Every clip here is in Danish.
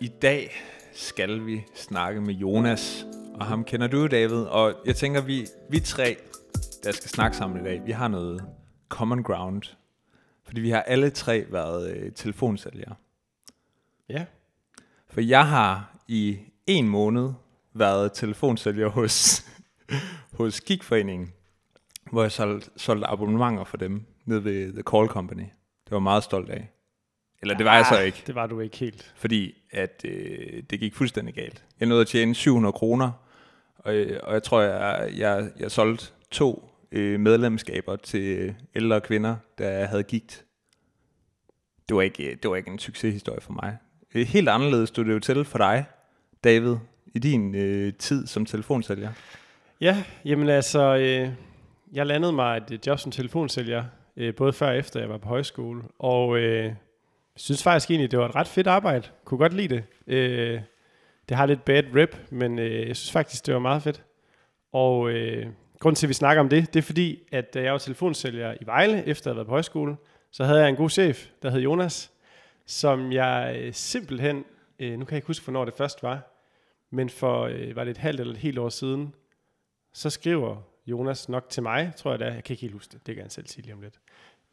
I dag skal vi snakke med Jonas, og ham kender du, David. Og jeg tænker, vi, vi tre, der skal snakke sammen i dag, vi har noget common ground. Fordi vi har alle tre været øh, telefonsælgere. Ja. For jeg har i en måned været telefonsælger hos, hos Gigforeningen, hvor jeg solgte, solgte abonnementer for dem nede ved The Call Company. Det var jeg meget stolt af. Eller det var jeg så ikke, Det var du ikke helt. fordi at øh, det gik fuldstændig galt. Jeg nåede at tjene 700 kroner, og, øh, og jeg tror, jeg, jeg, jeg solgte to øh, medlemskaber til øh, ældre kvinder, der havde gigt. Det var ikke, øh, det var ikke en succeshistorie for mig. Helt anderledes stod det jo til for dig, David, i din øh, tid som telefonsælger. Ja, jamen altså, øh, jeg landede mig et job som telefonsælger, øh, både før og efter jeg var på højskole, og øh, jeg synes faktisk egentlig, det var et ret fedt arbejde. Kunne godt lide det. Øh, det har lidt bad rep, men øh, jeg synes faktisk, det var meget fedt. Og øh, grunden til, at vi snakker om det, det er fordi, at da jeg var telefonsælger i Vejle, efter at have været på højskole, så havde jeg en god chef, der hed Jonas, som jeg øh, simpelthen, øh, nu kan jeg ikke huske, hvornår det først var, men for, øh, var det et halvt eller et helt år siden, så skriver Jonas nok til mig, tror jeg det. Jeg kan ikke helt huske det, det kan han selv sige lige om lidt.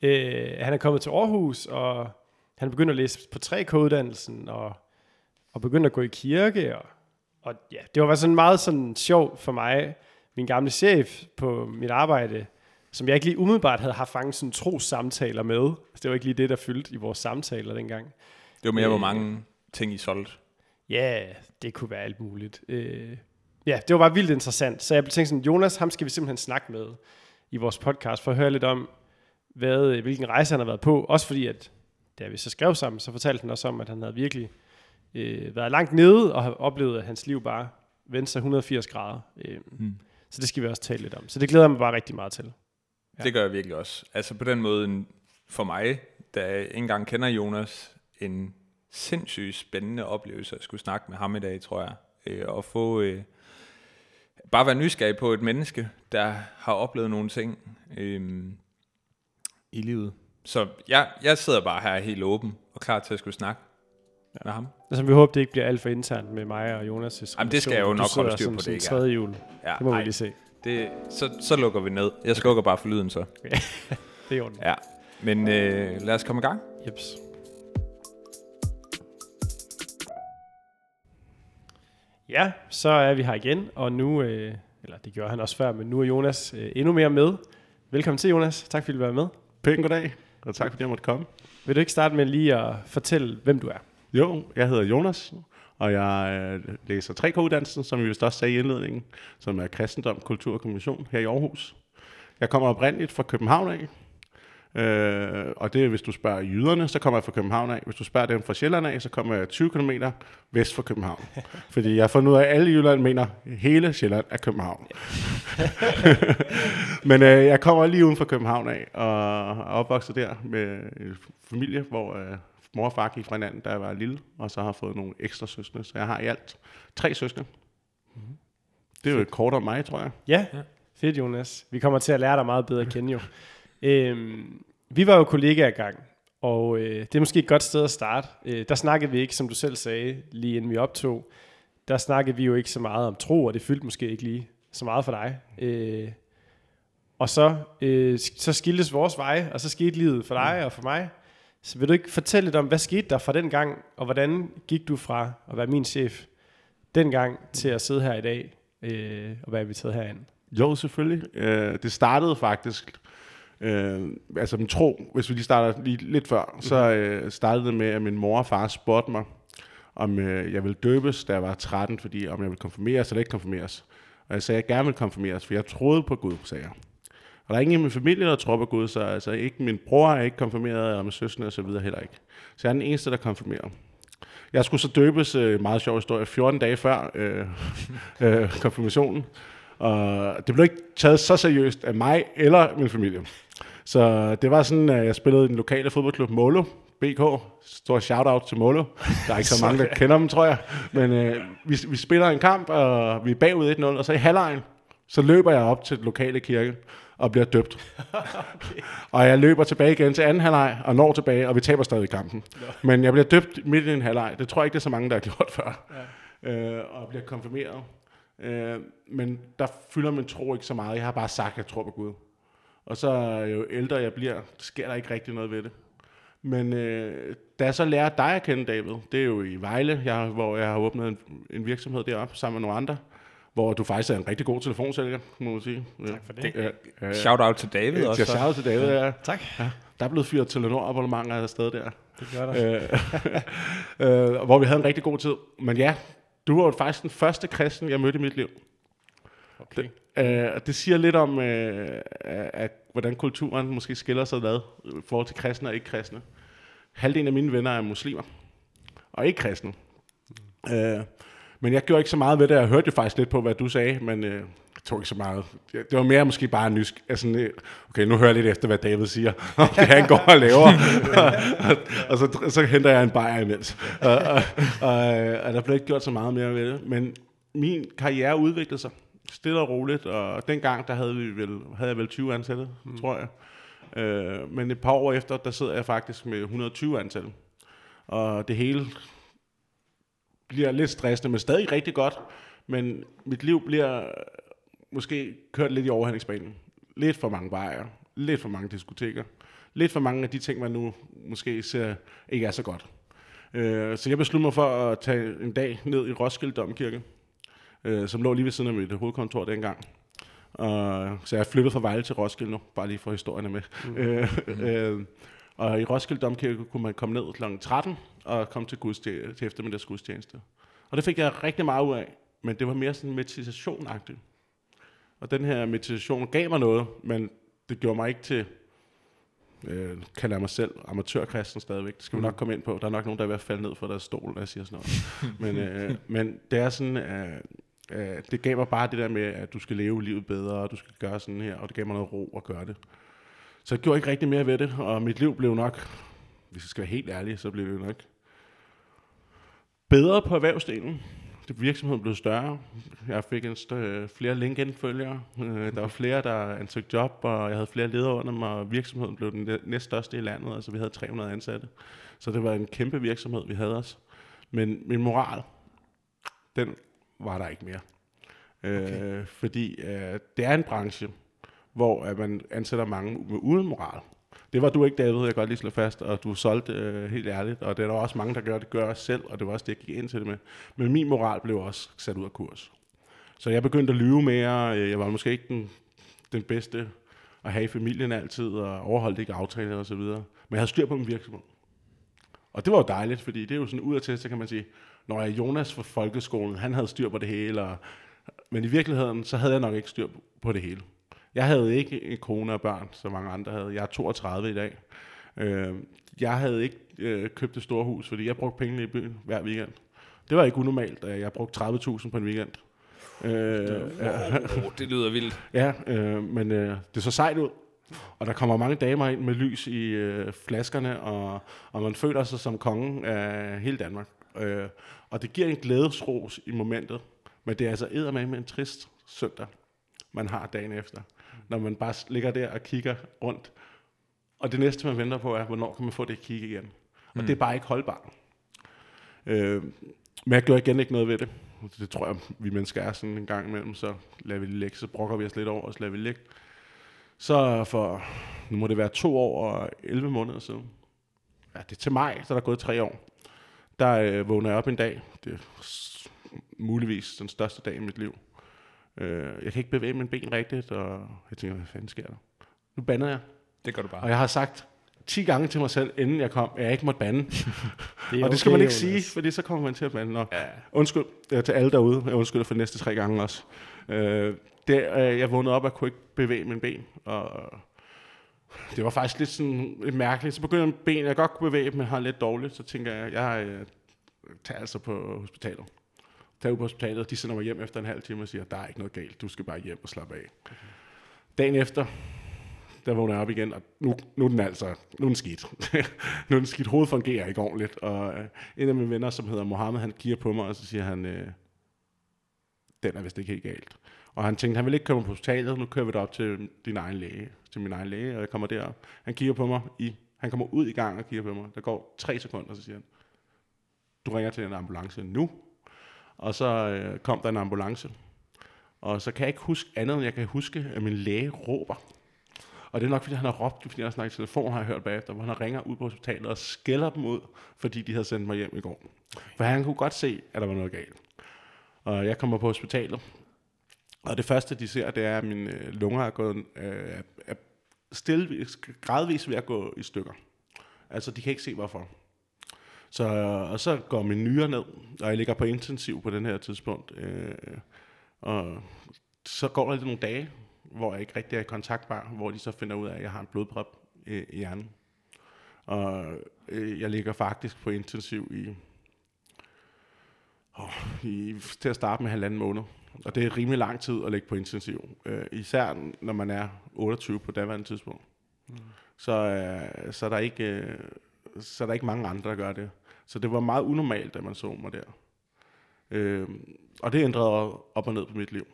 Øh, han er kommet til Aarhus, og han begynder at læse på 3K-uddannelsen, og, og begynder at gå i kirke, og, og ja, det var sådan meget sådan sjov for mig, min gamle chef på mit arbejde, som jeg ikke lige umiddelbart havde haft fanget sådan tro samtaler med. Altså, det var ikke lige det, der fyldte i vores samtaler dengang. Det var mere, Øh. hvor mange ting I solgte. Ja, det kunne være alt muligt. Øh, ja, det var bare vildt interessant. Så jeg tænkte sådan, Jonas, ham skal vi simpelthen snakke med i vores podcast, for at høre lidt om, hvad, hvilken rejse han har været på. Også fordi, at da vi så skrev sammen, så fortalte han også om, at han havde virkelig øh, været langt nede, og har oplevet, at hans liv bare vendte sig 180 grader. Øh, Mm. Så det skal vi også tale lidt om. Så det glæder jeg mig bare rigtig meget til. Ja. Det gør jeg virkelig også. Altså på den måde, for mig, der ikke engang kender Jonas, en sindssygt spændende oplevelse at skulle snakke med ham i dag, tror jeg. Øh, og få, øh, bare være nysgerrig på et menneske, der har oplevet nogle ting øh, i livet. Så jeg, jeg sidder bare her helt åben og klar til at skulle snakke ja. med ham. Altså, vi håber, det ikke bliver alt for internt med mig og Jonas' Jamen, det skal jeg jo nok holde styr på, det ikke er. tredje jul. Ja, Det må vi ej, lige se. det, så, så lukker vi ned. Jeg slukker bare for lyden så. Det er i orden. Ja. Men øh, lad os komme i gang. Jeps. Ja, så er vi her igen, og nu, øh, eller det gjorde han også før, men nu er Jonas øh, endnu mere med. Velkommen til, Jonas. Tak fordi du var med. Pæn goddag, og tak fordi jeg måtte komme. Vil du ikke starte med lige at fortælle, hvem du er? Jo, jeg hedder Jonas, og jeg øh, læser 3K-uddannelsen, som vi vist også sagde i indledningen, som er kristendom, kultur og kommunikation her i Aarhus. Jeg kommer oprindeligt fra København af, øh, og det er, hvis du spørger jyderne, så kommer jeg fra København af. Hvis du spørger dem fra Sjælland af, så kommer jeg 20 km vest for København. Fordi jeg har fundet ud af, at alle i Jylland mener, hele Sjælland er København. Men øh, jeg kommer lige uden for København af, og er opvokset der med en familie, hvor øh, mor og far gik fra hinanden, da jeg var lille, og så har jeg fået nogle ekstra søskende. Så jeg har i alt tre søskende. Det er jo kort om mig, tror jeg. Ja, Ja. fedt, Jonas. Vi kommer til at lære dig meget bedre at kende jo. øhm, vi var jo kollegaer i gang, og øh, det er måske et godt sted at starte. Øh, der snakkede vi ikke, som du selv sagde, lige inden vi optog, der snakkede vi jo ikke så meget om tro, og det fyldte måske ikke lige så meget for dig. Øh, og så, øh, så skiltes vores veje, og så skete livet for dig og for mig. Så vil du ikke fortælle lidt om, hvad skete der fra den gang, og hvordan gik du fra at være min chef dengang til at sidde her i dag øh, og være inviteret herind? Jo, selvfølgelig. Øh, det startede faktisk, øh, altså min tro, hvis vi lige starter lige lidt før, så øh, startede det med, at min mor og far spurgte mig, om øh, jeg ville døbes, da jeg var 13, fordi om jeg ville konfirmeres eller ikke konfirmeres. Og jeg sagde, at jeg gerne ville konfirmeres, for jeg troede på Gud, sagde jeg. Og der er ingen i min familie, der tror på Gud, så altså ikke min bror er ikke konfirmeret, og min søskende og så videre heller ikke. Så jeg er den eneste, der konfirmerer. Jeg skulle så døbes, øh, meget sjov historie, 14 dage før øh, øh, konfirmationen. Og det blev ikke taget så seriøst af mig eller min familie. Så det var sådan, at jeg spillede i den lokale fodboldklub Molo, BK. Stor shout-out til Molo. Der er ikke så mange, der kender dem, tror jeg. Men øh, vi, vi spiller en kamp, og vi er bagud 1-0, og så i halvlejen, så løber jeg op til den lokale kirke, og bliver døbt. okay. Og jeg løber tilbage igen til anden halvleg, og når tilbage, og vi taber stadig kampen. No. Men jeg bliver døbt midt i en halvleg. Det tror jeg ikke, det er så mange, der har gjort før. Ja. Øh, og bliver konfirmeret. Øh, men der fylder min tro ikke så meget. Jeg har bare sagt, at jeg tror på Gud. Og så jo ældre jeg bliver, sker der ikke rigtig noget ved det. Men øh, da jeg så lærer dig at kende, David, det er jo i Vejle, jeg, hvor jeg har åbnet en, en virksomhed deroppe sammen med nogle andre, hvor du faktisk er en rigtig god telefonsælger, må man sige. Tak for det. Ja, ja, shout out til David ja, også. Shout out til David, ja. Tak. Ja, der er blevet fyret Telenor abonnementer af sted der. Det gør der. øh, øh, hvor vi havde en rigtig god tid. Men ja, du var jo faktisk den første kristen, jeg mødte i mit liv. Okay. Det, øh, det siger lidt om, øh, at, hvordan kulturen måske skiller sig ad i forhold til kristne og ikke kristne. Halvdelen af mine venner er muslimer, og ikke kristne. Mm. Øh, men jeg gjorde ikke så meget ved det. Jeg hørte jo faktisk lidt på, hvad du sagde, men øh, jeg tog ikke så meget. Det var mere måske bare nysk. Altså, øh, okay, nu hører jeg lidt efter, hvad David siger, om det han går og laver. og, og så, så henter jeg en bajer imens. og, og, og, og der blev ikke gjort så meget mere ved det. Men min karriere udviklede sig stille og roligt, og dengang der havde, vi vel, havde jeg vel 20 ansatte, mm. tror jeg. Øh, men et par år efter, der sidder jeg faktisk med 120 ansatte. Og det hele bliver lidt stressende, men stadig rigtig godt. Men mit liv bliver måske kørt lidt i overhandlingsbanen. Lidt for mange bajer, lidt for mange diskoteker, lidt for mange af de ting, man nu måske ser ikke er så godt. Øh, så jeg besluttede mig for at tage en dag ned i Roskilde Domkirke, øh, som lå lige ved siden af mit hovedkontor dengang. Og, så jeg flyttet fra Vejle til Roskilde nu, bare lige for historierne med. Mm. Øh, øh, og i Roskilde Domkirke kunne man komme ned kl. 13 og komme til, gudstjeneste, til eftermiddags gudstjeneste. Og det fik jeg rigtig meget ud af, men det var mere sådan meditation -agtigt. Og den her meditation gav mig noget, men det gjorde mig ikke til, øh, kalder jeg mig selv, amatørkristen stadigvæk. Det skal vi nok komme ind på. Der er nok nogen, der er ved at falde ned fra deres stol, når jeg siger sådan noget. men, øh, men det er sådan, øh, øh, det gav mig bare det der med, at du skal leve livet bedre, og du skal gøre sådan her, og det gav mig noget ro at gøre det. Så jeg gjorde ikke rigtig mere ved det, og mit liv blev nok, hvis jeg skal være helt ærlig, så blev det nok bedre på erhvervsdelen. Virksomheden blev større. Jeg fik en større, flere LinkedIn-følgere. Øh, der var flere, der ansøgte job, og jeg havde flere ledere under mig, og virksomheden blev den næststørste i landet. Altså vi havde 300 ansatte. Så det var en kæmpe virksomhed, vi havde også. Men min moral, den var der ikke mere. Okay. Øh, fordi øh, det er en branche, hvor at man ansætter mange med uden moral. Det var du ikke, David, jeg kan godt lige slå fast, og du solgte øh, helt ærligt, og det er der også mange, der gør det gør selv, og det var også det, jeg gik ind til det med. Men min moral blev også sat ud af kurs. Så jeg begyndte at lyve mere, øh, jeg var måske ikke den, den bedste at have i familien altid, og overholdt ikke aftaler og så videre. Men jeg havde styr på min virksomhed. Og det var jo dejligt, fordi det er jo sådan ud af til, så kan man sige, når jeg Jonas fra folkeskolen, han havde styr på det hele, og, men i virkeligheden, så havde jeg nok ikke styr på det hele. Jeg havde ikke en kone og børn, som mange andre havde. Jeg er 32 i dag. Øh, jeg havde ikke øh, købt et stort hus, fordi jeg brugte pengene i byen hver weekend. Det var ikke unormalt, at jeg brugte 30.000 på en weekend. Øh, oh, det lyder vildt. Ja, øh, men øh, det så sejt ud. Og der kommer mange damer ind med lys i øh, flaskerne, og, og man føler sig som kongen af hele Danmark. Øh, og det giver en glædesros i momentet, men det er altså med en trist søndag, man har dagen efter når man bare ligger der og kigger rundt. Og det næste, man venter på, er, hvornår kan man få det kig igen. Og mm. det er bare ikke holdbart. Øh, men jeg gør igen ikke noget ved det. Det tror jeg, vi mennesker er sådan en gang imellem, så lader vi ligge, så brokker vi os lidt over, og så lader vi ligge. Så for, nu må det være to år og 11 måneder siden, ja, det er til mig, så der er gået tre år, der øh, vågner jeg op en dag, det er muligvis den største dag i mit liv, Øh, jeg kan ikke bevæge min ben rigtigt, og jeg tænker, hvad fanden sker der? Nu bander jeg. Det gør du bare. Og jeg har sagt 10 gange til mig selv, inden jeg kom, at jeg ikke måtte bande. det og okay, det skal man ikke sige, fordi så kommer man til at bande. Nå, ja. Undskyld ja, til alle derude. Jeg undskylder for de næste tre gange også. Øh, det, øh, jeg vågnede op og kunne ikke bevæge min ben. Og det var faktisk lidt sådan lidt mærkeligt. Så begynder benene, ben, jeg godt kunne bevæge dem, men har lidt dårligt. Så tænker jeg, jeg øh, tager altså på hospitalet tager ud på hospitalet, de sender mig hjem efter en halv time og siger, der er ikke noget galt, du skal bare hjem og slappe af. Okay. Dagen efter, der vågner jeg op igen, og nu, nu er den altså, nu er den skidt. nu er den skidt, hovedet fungerer ikke ordentligt. Og uh, en af mine venner, som hedder Mohammed, han kigger på mig, og så siger han, øh, den er vist ikke helt galt. Og han tænkte, han vil ikke køre på hospitalet, nu kører vi det op til din egen læge, til min egen læge, og jeg kommer derop. Han kigger på mig, i, han kommer ud i gang og kigger på mig. Der går tre sekunder, så siger han, du ringer til en ambulance nu. Og så øh, kom der en ambulance. Og så kan jeg ikke huske andet, end jeg kan huske, at min læge råber. Og det er nok, fordi han har råbt, fordi jeg har snakket i telefon, har jeg hørt bagefter, hvor han ringer ud på hospitalet og skælder dem ud, fordi de havde sendt mig hjem i går. For han kunne godt se, at der var noget galt. Og jeg kommer på hospitalet, og det første, de ser, det er, at mine øh, lunger er, gået, øh, er stille, gradvist ved at gå i stykker. Altså, de kan ikke se, hvorfor. Så, og så går min nyre ned, og jeg ligger på intensiv på den her tidspunkt. Øh, og så går der lidt nogle dage, hvor jeg ikke rigtig er kontaktbar, hvor de så finder ud af, at jeg har en blodprop i, i hjernen. Og øh, jeg ligger faktisk på intensiv i, oh, i, til at starte med halvanden måned. Og det er rimelig lang tid at ligge på intensiv. Øh, især når man er 28 på daværende tidspunkt. Mm. Så, øh, så, er der ikke, øh, så er der ikke mange andre, der gør det. Så det var meget unormalt, da man så mig der. Øh, og det ændrede op og ned på mit liv.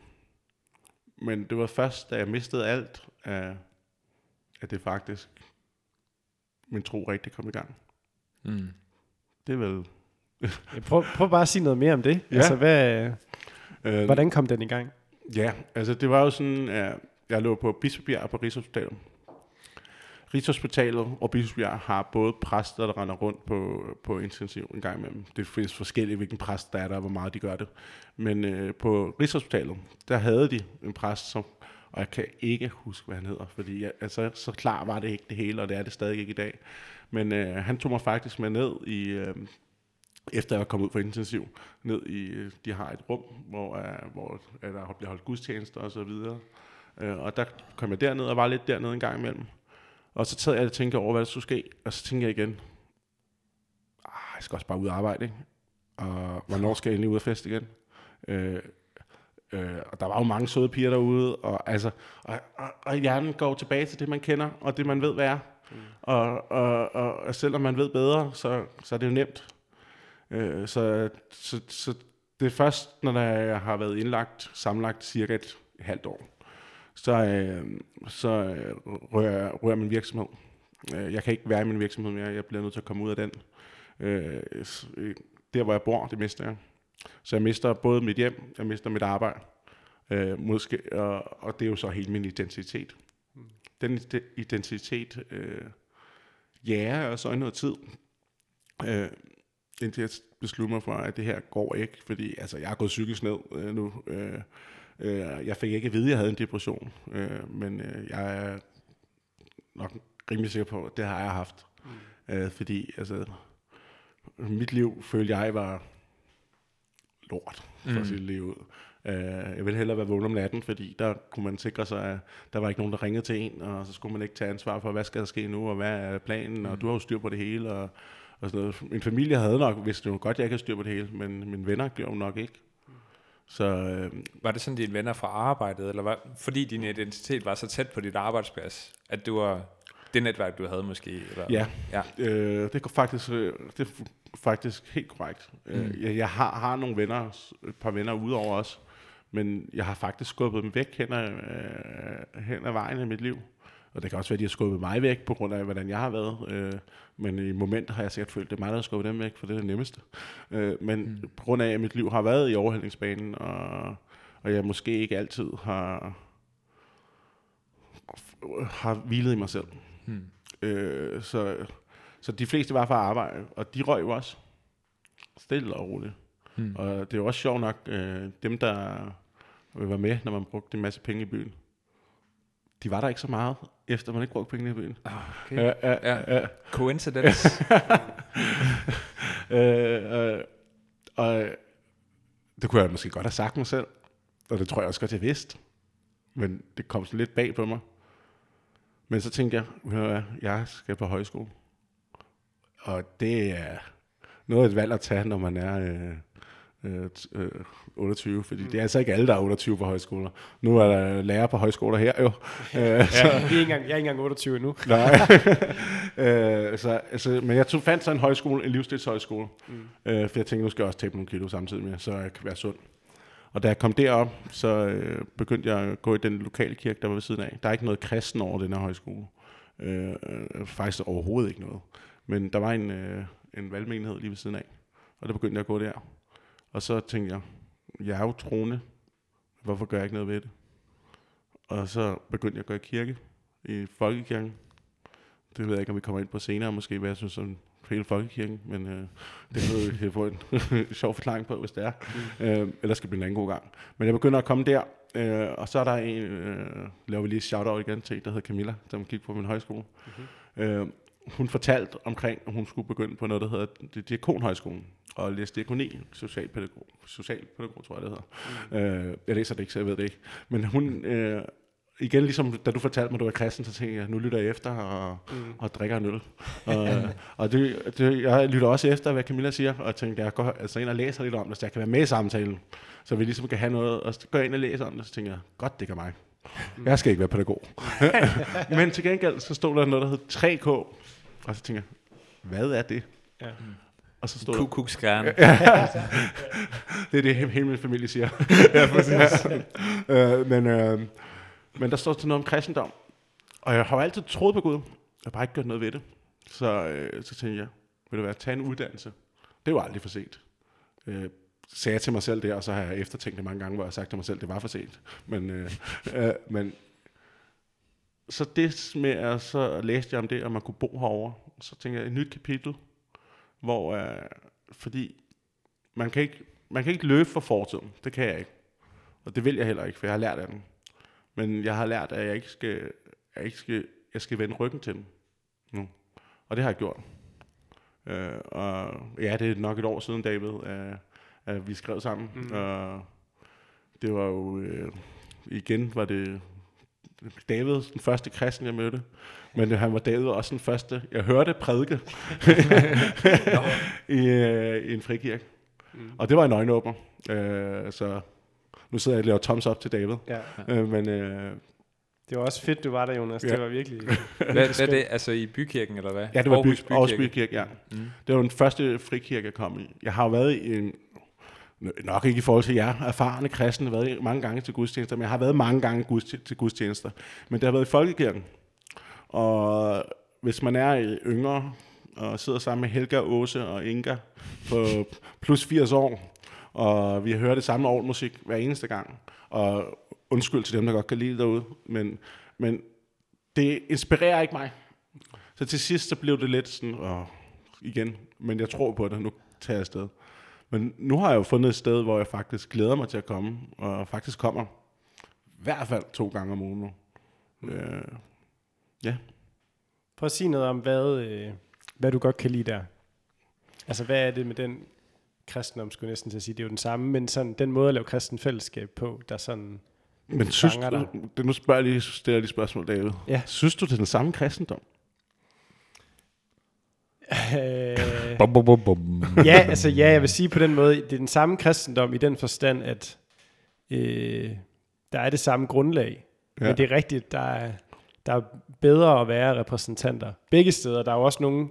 Men det var først, da jeg mistede alt, at, at det faktisk, min tro rigtig kom i gang. Mm. Det er vel... Prøv, prøv bare at sige noget mere om det. Ja. Altså, hvad, Øh, hvordan kom den i gang? Ja, altså det var jo sådan, at jeg lå på Bispebjerg på Rigshospitalet. Rigshospitalet og Bispebjerg har både præster, der render rundt på, på intensiv en gang imellem. Det findes forskelligt, hvilken præst der er der, og hvor meget de gør det. Men øh, på Rigshospitalet, der havde de en præst, som, og jeg kan ikke huske, hvad han hedder, fordi jeg, altså, så klar var det ikke det hele, og det er det stadig ikke i dag. Men øh, han tog mig faktisk med ned i, øh, efter jeg var kommet ud fra intensiv, ned i, øh, de har et rum, hvor, uh, hvor uh, der bliver holdt gudstjenester og så videre. Uh, og der kom jeg derned og var lidt dernede en gang imellem. Og så sad jeg og tænkte over, hvad der skulle ske. Og så tænkte jeg igen, ah, jeg skal også bare ud og arbejde, ikke? Og hvornår skal jeg endelig ud og fest igen? Uh, uh, og der var jo mange søde piger derude, og, altså, og, og, og hjernen går tilbage til det, man kender, og det, man ved, hvad er. Mm. Og, og, og, og selvom man ved bedre, så, så er det jo nemt. Øh, så, så, så det er først, når jeg har været indlagt, sammenlagt cirka et halvt år, så, øh, så øh, rører, rører min virksomhed. Øh, jeg kan ikke være i min virksomhed mere, jeg bliver nødt til at komme ud af den. Øh, øh der, hvor jeg bor, det mister jeg. Så jeg mister både mit hjem, jeg mister mit arbejde, øh, måske, og, og det er jo så hele min identitet. Den identitet øh, jager og så i noget tid. Øh, indtil jeg besluttede mig for, at det her går ikke, fordi altså, jeg har gået psykisk ned øh, nu. Øh, øh, jeg fik ikke at vide, at jeg havde en depression, øh, men øh, jeg er nok rimelig sikker på, at det har jeg haft. Mm. Øh, fordi altså, mit liv, følte jeg, var lort, for mm. at sige det lige ud. Uh, jeg ville hellere være vågen om natten, fordi der kunne man sikre sig, at der var ikke nogen, der ringede til en, og så skulle man ikke tage ansvar for, hvad skal der ske nu, og hvad er planen, mm. og du har jo styr på det hele, og og sådan noget. Min familie havde nok, hvis det var godt, jeg ikke havde styr på det hele, men mine venner gjorde nok ikke. Så, øh, var det sådan dine venner fra arbejdet, eller var, fordi din identitet var så tæt på dit arbejdsplads, at du var det netværk, du havde måske? Eller? Ja, ja. Øh, det er faktisk, øh, det er faktisk helt korrekt. Øh, mm. Jeg, jeg har, har nogle venner, et par venner udover os, men jeg har faktisk skubbet dem væk hen ad, øh, hen ad vejen i mit liv. Og det kan også være, at de har skubbet mig væk, på grund af, hvordan jeg har været. Øh, men i momenter har jeg sikkert følt, at det er mig, der har skubbet dem væk, for det er det nemmeste. Øh, men mm. på grund af, at mit liv har været i overhældningsbanen, og, og jeg måske ikke altid har, har hvilet i mig selv. Mm. Øh, så, så de fleste var fra arbejde, og de røg jo også. Stille og roligt. Mm. Og det er jo også sjovt nok, øh, dem der var med, når man brugte en masse penge i byen, de var der ikke så meget, efter man ikke brugte penge i byen. Ah, okay. Ja, ja, ja. ja. Coincidence. øh, øh, og det kunne jeg måske godt have sagt mig selv, og det tror jeg også godt, jeg vidste. Men det kom så lidt bag på mig. Men så tænkte jeg, hør, jeg skal på højskole. Og det er noget af et valg at tage, når man er øh, øh, 28, øh, fordi mm. det er altså ikke alle, der er 28 på højskoler. Nu er der lærer på højskoler her jo. ja, så, jeg, er ikke engang, jeg er ikke engang 28 endnu. Nej. øh, så, altså, men jeg tog, fandt så en højskole, en livsstilshøjskole, mm. øh, for jeg tænkte, nu skal jeg også tabe nogle kilo samtidig med, så jeg kan være sund. Og da jeg kom derop, så øh, begyndte jeg at gå i den lokale kirke, der var ved siden af. Der er ikke noget kristen over den her højskole. Øh, øh, faktisk overhovedet ikke noget. Men der var en, øh, en valgmenighed lige ved siden af. Og der begyndte jeg at gå der. Og så tænkte jeg, jeg er jo troende. Hvorfor gør jeg ikke noget ved det? Og så begyndte jeg at gå i kirke i Folkekirken. Det ved jeg ikke, om vi kommer ind på senere, måske hvad jeg synes om hele Folkekirken, men øh, det kan vi få en sjov forklaring på, hvis det er. Mm. Øh, ellers skal det blive en anden god gang. Men jeg begynder at komme der, øh, og så er der en, øh, laver vi lige shout-out igen til, der hedder Camilla, som gik på min højskole. Mm-hmm. Øh, hun fortalte omkring, at hun skulle begynde på noget, der hedder Diakonhøjskolen, og læse diakoni, socialpædagog, socialpædagog tror jeg, det hedder. Mm. Øh, jeg læser det ikke, så jeg ved det ikke. Men hun, øh, igen ligesom da du fortalte mig, at du var kristen, så tænkte jeg, nu lytter jeg efter og, mm. og drikker en øl. og, og det, det, jeg lytter også efter, hvad Camilla siger, og tænkte, jeg går altså ind og læser lidt om det, så jeg kan være med i samtalen, så vi ligesom kan have noget, og så går jeg ind og læser om det, så tænker jeg, godt, det kan mig. Mm. Jeg skal ikke være pædagog. Men til gengæld, så stod der noget, der hed 3K, og så tænker jeg, hvad er det? Ja. Og så stod Kuk, der... det er det, hele min familie siger. ja, præcis. øh, men, øh, men der står til noget om kristendom. Og jeg har jo altid troet på Gud. Jeg har bare ikke gjort noget ved det. Så, øh, så tænkte jeg, vil du være, tage en uddannelse? Det var aldrig for sent. Øh, sagde jeg til mig selv det, og så har jeg eftertænkt det mange gange, hvor jeg har sagt til mig selv, det var for sent. Men, øh, øh, men så det med, at så læste jeg om det, og man kunne bo herover. Så tænkte jeg, et nyt kapitel, hvor, øh, fordi man kan, ikke, man kan ikke løbe for fortiden. Det kan jeg ikke. Og det vil jeg heller ikke, for jeg har lært af den. Men jeg har lært, at jeg ikke skal, jeg ikke skal, jeg skal vende ryggen til den nu. Og det har jeg gjort. Øh, og ja, det er nok et år siden, David, at, at vi skrev sammen. Mm. Og det var jo, øh, igen var det David, den første kristen, jeg mødte. Men han var David også den første, jeg hørte prædike i, øh, i en frikirke. Mm. Og det var en øjenåbner. Øh, så nu sidder jeg og laver thumbs up til David. Ja. Øh, men, øh, det var også fedt, du var der, Jonas. Ja. Det var virkelig... hvad, hvad er det? Altså i bykirken, eller hvad? Ja, det var Aarhus, by, Aarhus Bykirke, ja. Mm. Det var den første frikirke, jeg kom i. Jeg har jo været i en... Nok ikke i forhold til jer, erfarne kristne, været mange gange til gudstjenester, men jeg har været mange gange til gudstjenester. Men det har været i folkekirken. Og hvis man er yngre, og sidder sammen med Helga, Åse og Inga på plus 80 år, og vi hører det samme musik hver eneste gang. Og undskyld til dem, der godt kan lide derude, men, men det inspirerer ikke mig. Så til sidst så blev det lidt sådan, og igen, men jeg tror på det, nu tager jeg afsted. Men nu har jeg jo fundet et sted, hvor jeg faktisk glæder mig til at komme, og faktisk kommer i hvert fald to gange om ugen nu. Mm. Øh, ja. Prøv at sige noget om, hvad, øh, hvad du godt kan lide der. Altså, hvad er det med den kristendom, skulle næsten til at sige, det er jo den samme, men sådan, den måde at lave kristen fællesskab på, der sådan men synes du, det, nu spørger jeg lige, stiller lige spørgsmål, David. Ja. Synes du, det er den samme kristendom? Øh, bum, bum, bum, bum. ja, altså ja, jeg vil sige på den måde, det er den samme kristendom i den forstand, at øh, der er det samme grundlag. Ja. Men det er rigtigt, der er, der er bedre at være repræsentanter. Begge steder, der er jo også nogle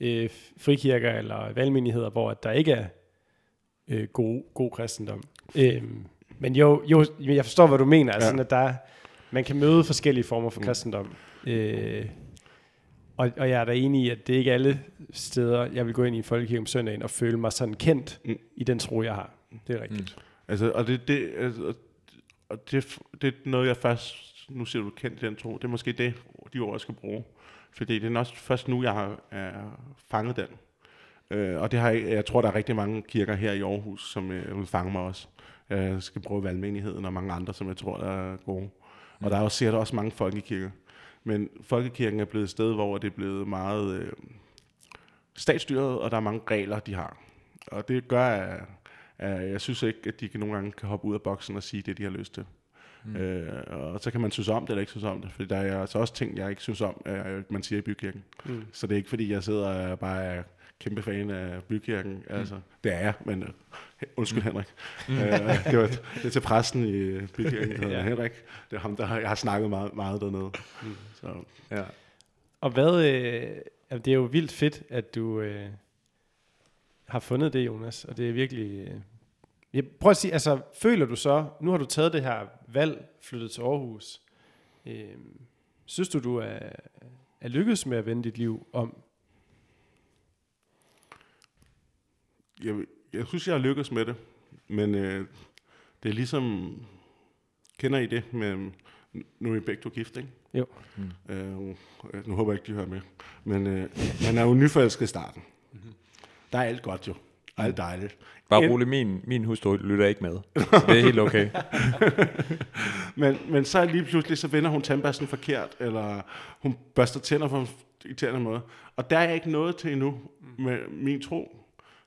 øh, frikirker eller valgmenigheder, hvor der ikke er øh, god, god kristendom. Øh, men jo, jo, jeg forstår, hvad du mener. Altså, ja. sådan, at der, man kan møde forskellige former for kristendom. Øh, og, og jeg er da enig i, at det er ikke alle steder, jeg vil gå ind i en folkekirke om søndagen og føle mig sådan kendt mm. i den tro, jeg har. Det er rigtigt. Mm. Altså, og det, det, altså, og det, det er noget, jeg først, nu siger du kendt i den tro, det er måske det, de ord, jeg skal bruge. Fordi det er også først nu, jeg har er fanget den. Øh, og det har jeg, jeg tror, der er rigtig mange kirker her i Aarhus, som øh, vil fange mig også. Jeg skal bruge valgmenigheden og mange andre, som jeg tror er gode. Og der er også, sikkert også mange folkekirker. Men folkekirken er blevet et sted, hvor det er blevet meget øh, statsstyret, og der er mange regler, de har. Og det gør, at, at jeg synes ikke, at de kan nogle gange kan hoppe ud af boksen og sige det, de har lyst til. Mm. Øh, og så kan man synes om det, eller ikke synes om det. For der er altså også ting, jeg ikke synes om, at man siger i bykirken. Mm. Så det er ikke, fordi jeg sidder og bare er kæmpe fan af bykirken. Mm. Altså, det er jeg, men uh, undskyld mm. Henrik. Mm. Uh, det, var, det er til præsten i bykirken, ja. Henrik. Det er ham, der jeg har snakket meget, meget dernede. Mm. Så, ja. Og hvad, øh, det er jo vildt fedt, at du øh, har fundet det, Jonas. Og det er virkelig, øh, Jeg prøv at sige, altså, føler du så, nu har du taget det her valg, flyttet til Aarhus. Øh, synes du, du er, er lykkedes med at vende dit liv om? Jeg, jeg synes, jeg har lykkes med det, men øh, det er ligesom, kender I det med, nu er I begge to gift, ikke? Jo. Mm. Øh, nu håber jeg ikke, de hører med. Men øh, man er jo nyforelsket i starten. Mm-hmm. Der er alt godt jo. Alt dejligt. Bare rolig, min, min hustru lytter ikke med. Så det er helt okay. men, men så lige pludselig, så vender hun tandbørsten forkert, eller hun børster tænder på en irriterende måde. Og der er jeg ikke noget til endnu med min tro.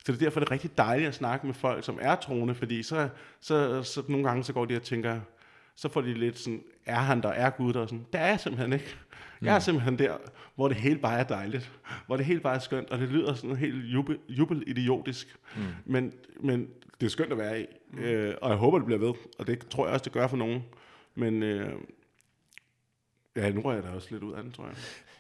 Så det er derfor, det er rigtig dejligt at snakke med folk, som er troende, fordi så, så, så nogle gange så går de og tænker, så får de lidt sådan, er han der, er Gud der? Og sådan, det er jeg simpelthen ikke. Jeg er simpelthen der, hvor det hele bare er dejligt. Hvor det hele bare er skønt, og det lyder sådan helt jubel, jubel idiotisk. Mm. Men, men det er skønt at være i. Mm. Øh, og jeg håber, det bliver ved. Og det tror jeg også, det gør for nogen. Men øh, ja, nu rører jeg da også lidt ud af den, tror jeg.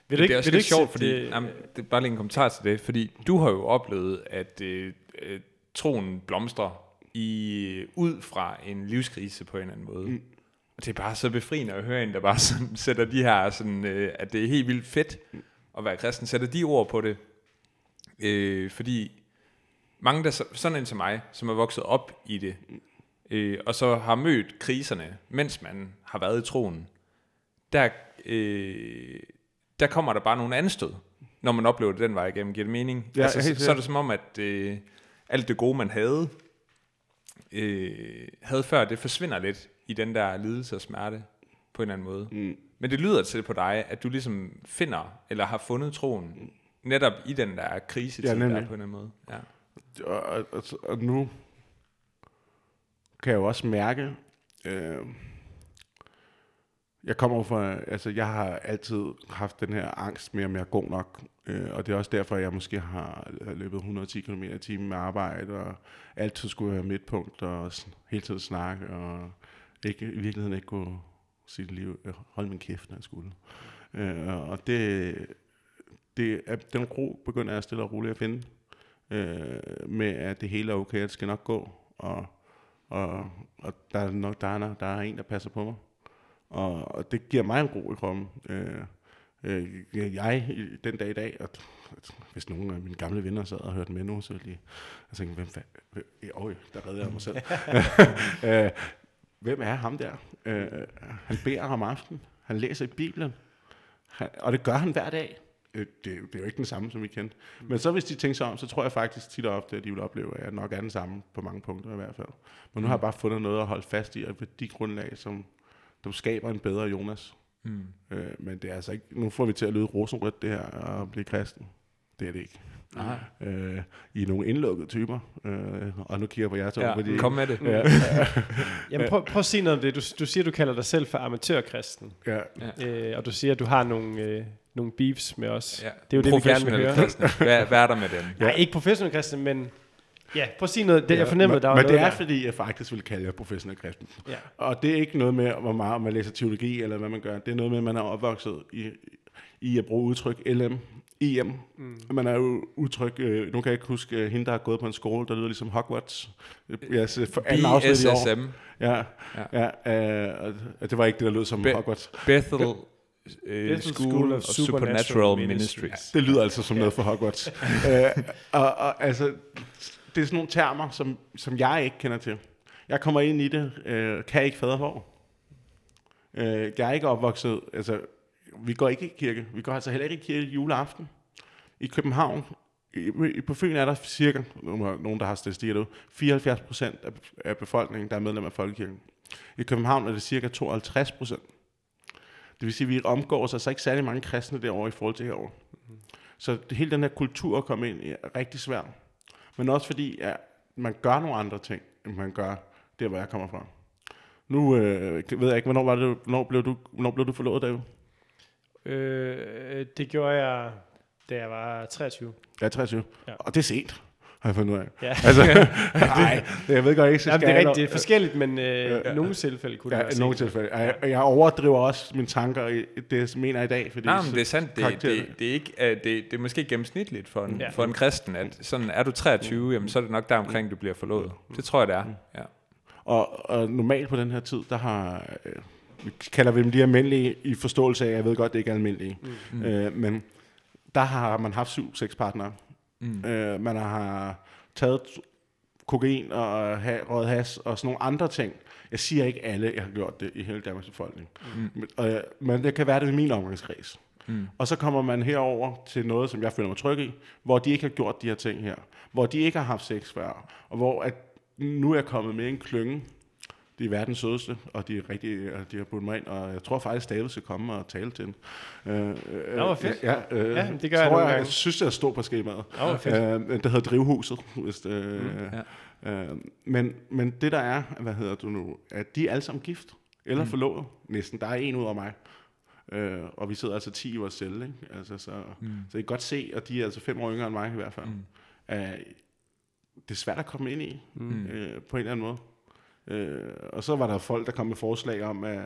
Vil det, ikke, det er også lidt sjovt, fordi, det, jamen, det er bare lige en kommentar til det, fordi du har jo oplevet, at øh, øh, troen blomstrer i, ud fra en livskrise på en eller anden måde. Mm. Og det er bare så befriende at høre en, der bare sådan, sætter de her, sådan, øh, at det er helt vildt fedt at være kristen, sætter de ord på det. Øh, fordi mange, der, sådan en som mig, som er vokset op i det, øh, og så har mødt kriserne, mens man har været i troen, der, øh, der kommer der bare nogle anstød, når man oplever det den vej igennem. Giver det mening? Ja, altså, så, så er det som om, at øh, alt det gode, man havde, øh, havde før, det forsvinder lidt i den der lidelse og smerte på en eller anden måde. Mm. Men det lyder til på dig, at du ligesom finder, eller har fundet troen, netop i den der krise ja, der på en eller anden måde. Ja. Og, og, og, og nu kan jeg jo også mærke, øh, jeg kommer fra, altså jeg har altid haft den her angst med, om jeg er god nok. Øh, og det er også derfor, jeg måske har løbet 110 km i timen med arbejde, og altid skulle være midtpunkt, og hele tiden snakke, og ikke, i virkeligheden ikke kunne sit liv, øh, holde min kæft, når jeg skulle. Øh, og det, det er, den ro begynder jeg stille og roligt at finde, øh, med at det hele er okay, at det skal nok gå, og, og, og der, er nok, der, er, der er en, der passer på mig. Og, og det giver mig en ro i kroppen. Øh, øh, jeg, den dag i dag, at, at hvis nogen af mine gamle venner sad og hørte med nu, så ville de, jeg hvem fanden, øh, der redder jeg mig selv. øh, hvem er ham der? Øh, han beder om aftenen, han læser i Bibelen, han, og det gør han hver dag. Øh, det, det er jo ikke den samme, som vi kendte. Men så hvis de tænker sig om, så tror jeg faktisk tit og ofte, at de vil opleve, at jeg nok er den samme på mange punkter i hvert fald. Men nu har jeg bare fundet noget at holde fast i, og de grundlag, som, som skaber en bedre Jonas. Mm. Øh, men det er altså ikke, nu får vi til at lyde rosenrødt det her, og blive kristen. Det er det ikke. Øh, I er nogle indlukkede typer. Øh, og nu kigger jeg på jer to. Ja, fordi, kom med det. Ja. Jamen prøv, prøv at sige noget om det. Du, du siger, du kalder dig selv for amatørkristen. Ja. Øh, og du siger, at du har nogle, øh, nogle beefs med os. Ja. Det er jo det, vi gerne vil høre. Hvad, hvad er der med dem? Ja. Nej, ikke professionel kristen, men Ja, prøv at sige noget. Det, ja, jeg fornemmede, der var Men noget det er, der. fordi jeg faktisk vil kalde jer professionel kristen. Ja. Og det er ikke noget med, hvor meget man læser teologi, eller hvad man gør. Det er noget med, at man er opvokset i, i at bruge udtryk LM, IM. Mm. Man er jo udtryk, øh, nu kan jeg ikke huske, øh, hende, der har gået på en skole, der lyder ligesom Hogwarts. Ja, for anden afsnit i år. Ja, ja. ja øh, og det var ikke det, der lød som Be- Hogwarts. Bethel uh, School, School of Supernatural, Supernatural Ministries. Ministries. Det lyder altså som ja. noget for Hogwarts. uh, og, og altså, det er sådan nogle termer, som, som jeg ikke kender til. Jeg kommer ind i det, øh, kan ikke fader hvor. Øh, jeg er ikke opvokset, altså, vi går ikke i kirke. Vi går altså heller ikke i kirke juleaften. I København, i, på Fyn er der cirka, nogen der har statistikker derude, 74 procent af, af befolkningen, der er medlem af Folkekirken. I København er det cirka 52 procent. Det vil sige, at vi omgår os altså ikke særlig mange kristne derovre i forhold til herovre. Mm. Så det, hele den her kultur at komme ind i er rigtig svært men også fordi, at man gør nogle andre ting, end man gør der, hvor jeg kommer fra. Nu øh, ved jeg ikke, hvornår, var det, hvornår, blev, du, hvornår blev du forlovet, David? Øh, det gjorde jeg, da jeg var 23. Ja, 23. Ja. Og det er sent. Har jeg fundet ud af. Ja. Altså, nej, jeg ved godt ikke, så Jamen, det er rigtigt, det er forskelligt, men øh, Ja. i nogle tilfælde kunne det Ja, være nogle tilfælde. Jeg, jeg overdriver også mine tanker i det, jeg mener i dag. Fordi Nej, men så- det er sandt. Det, det, det, er ikke, uh, det, det er måske gennemsnitligt for en, Ja. ja. for en kristen, at sådan er du 23, jamen, så er det nok der omkring, du bliver forlovet. Det tror jeg, det er. Ja. Og, og normalt på den her tid, der har, øh, vi kalder vi dem de almindelige i forståelse af, jeg ved godt, det ikke er almindelige, mm. øh, men der har man haft syv sexpartnere. Mm. Øh, man har taget kokain og ha, røget has og sådan nogle andre ting. Jeg siger ikke alle, jeg har gjort det i hele Danmarks befolkning. Mm. Men, øh, men det kan være det i min omgangskreds. Mm. Og så kommer man herover til noget, som jeg føler mig tryg i, hvor de ikke har gjort de her ting her. Hvor de ikke har haft sex før. Og hvor at nu er jeg kommet med en klynge. De er verdens sødeste, og de er rigtig, og de har budt mig ind, og jeg tror faktisk, David skal komme og tale til den. Øh, øh, Nå, fedt. Ja, øh, Ja, det gør tror jeg nogle jeg, gange. jeg synes, det stå på skemaet. Nå, fedt. Øh, det hedder Drivhuset. Hvis det, mm, ja. øh, men, men det der er, hvad hedder du nu, at de er alle sammen gift, eller mm. forlovet, næsten. Der er en ud af mig. Øh, og vi sidder altså 10 i vores celle, ikke? Altså, så, mm. så I kan godt se, og de er altså fem år yngre end mig i hvert fald. Mm. Uh, det er svært at komme ind i, mm. øh, på en eller anden måde. Øh, og så var der folk, der kom med forslag om, at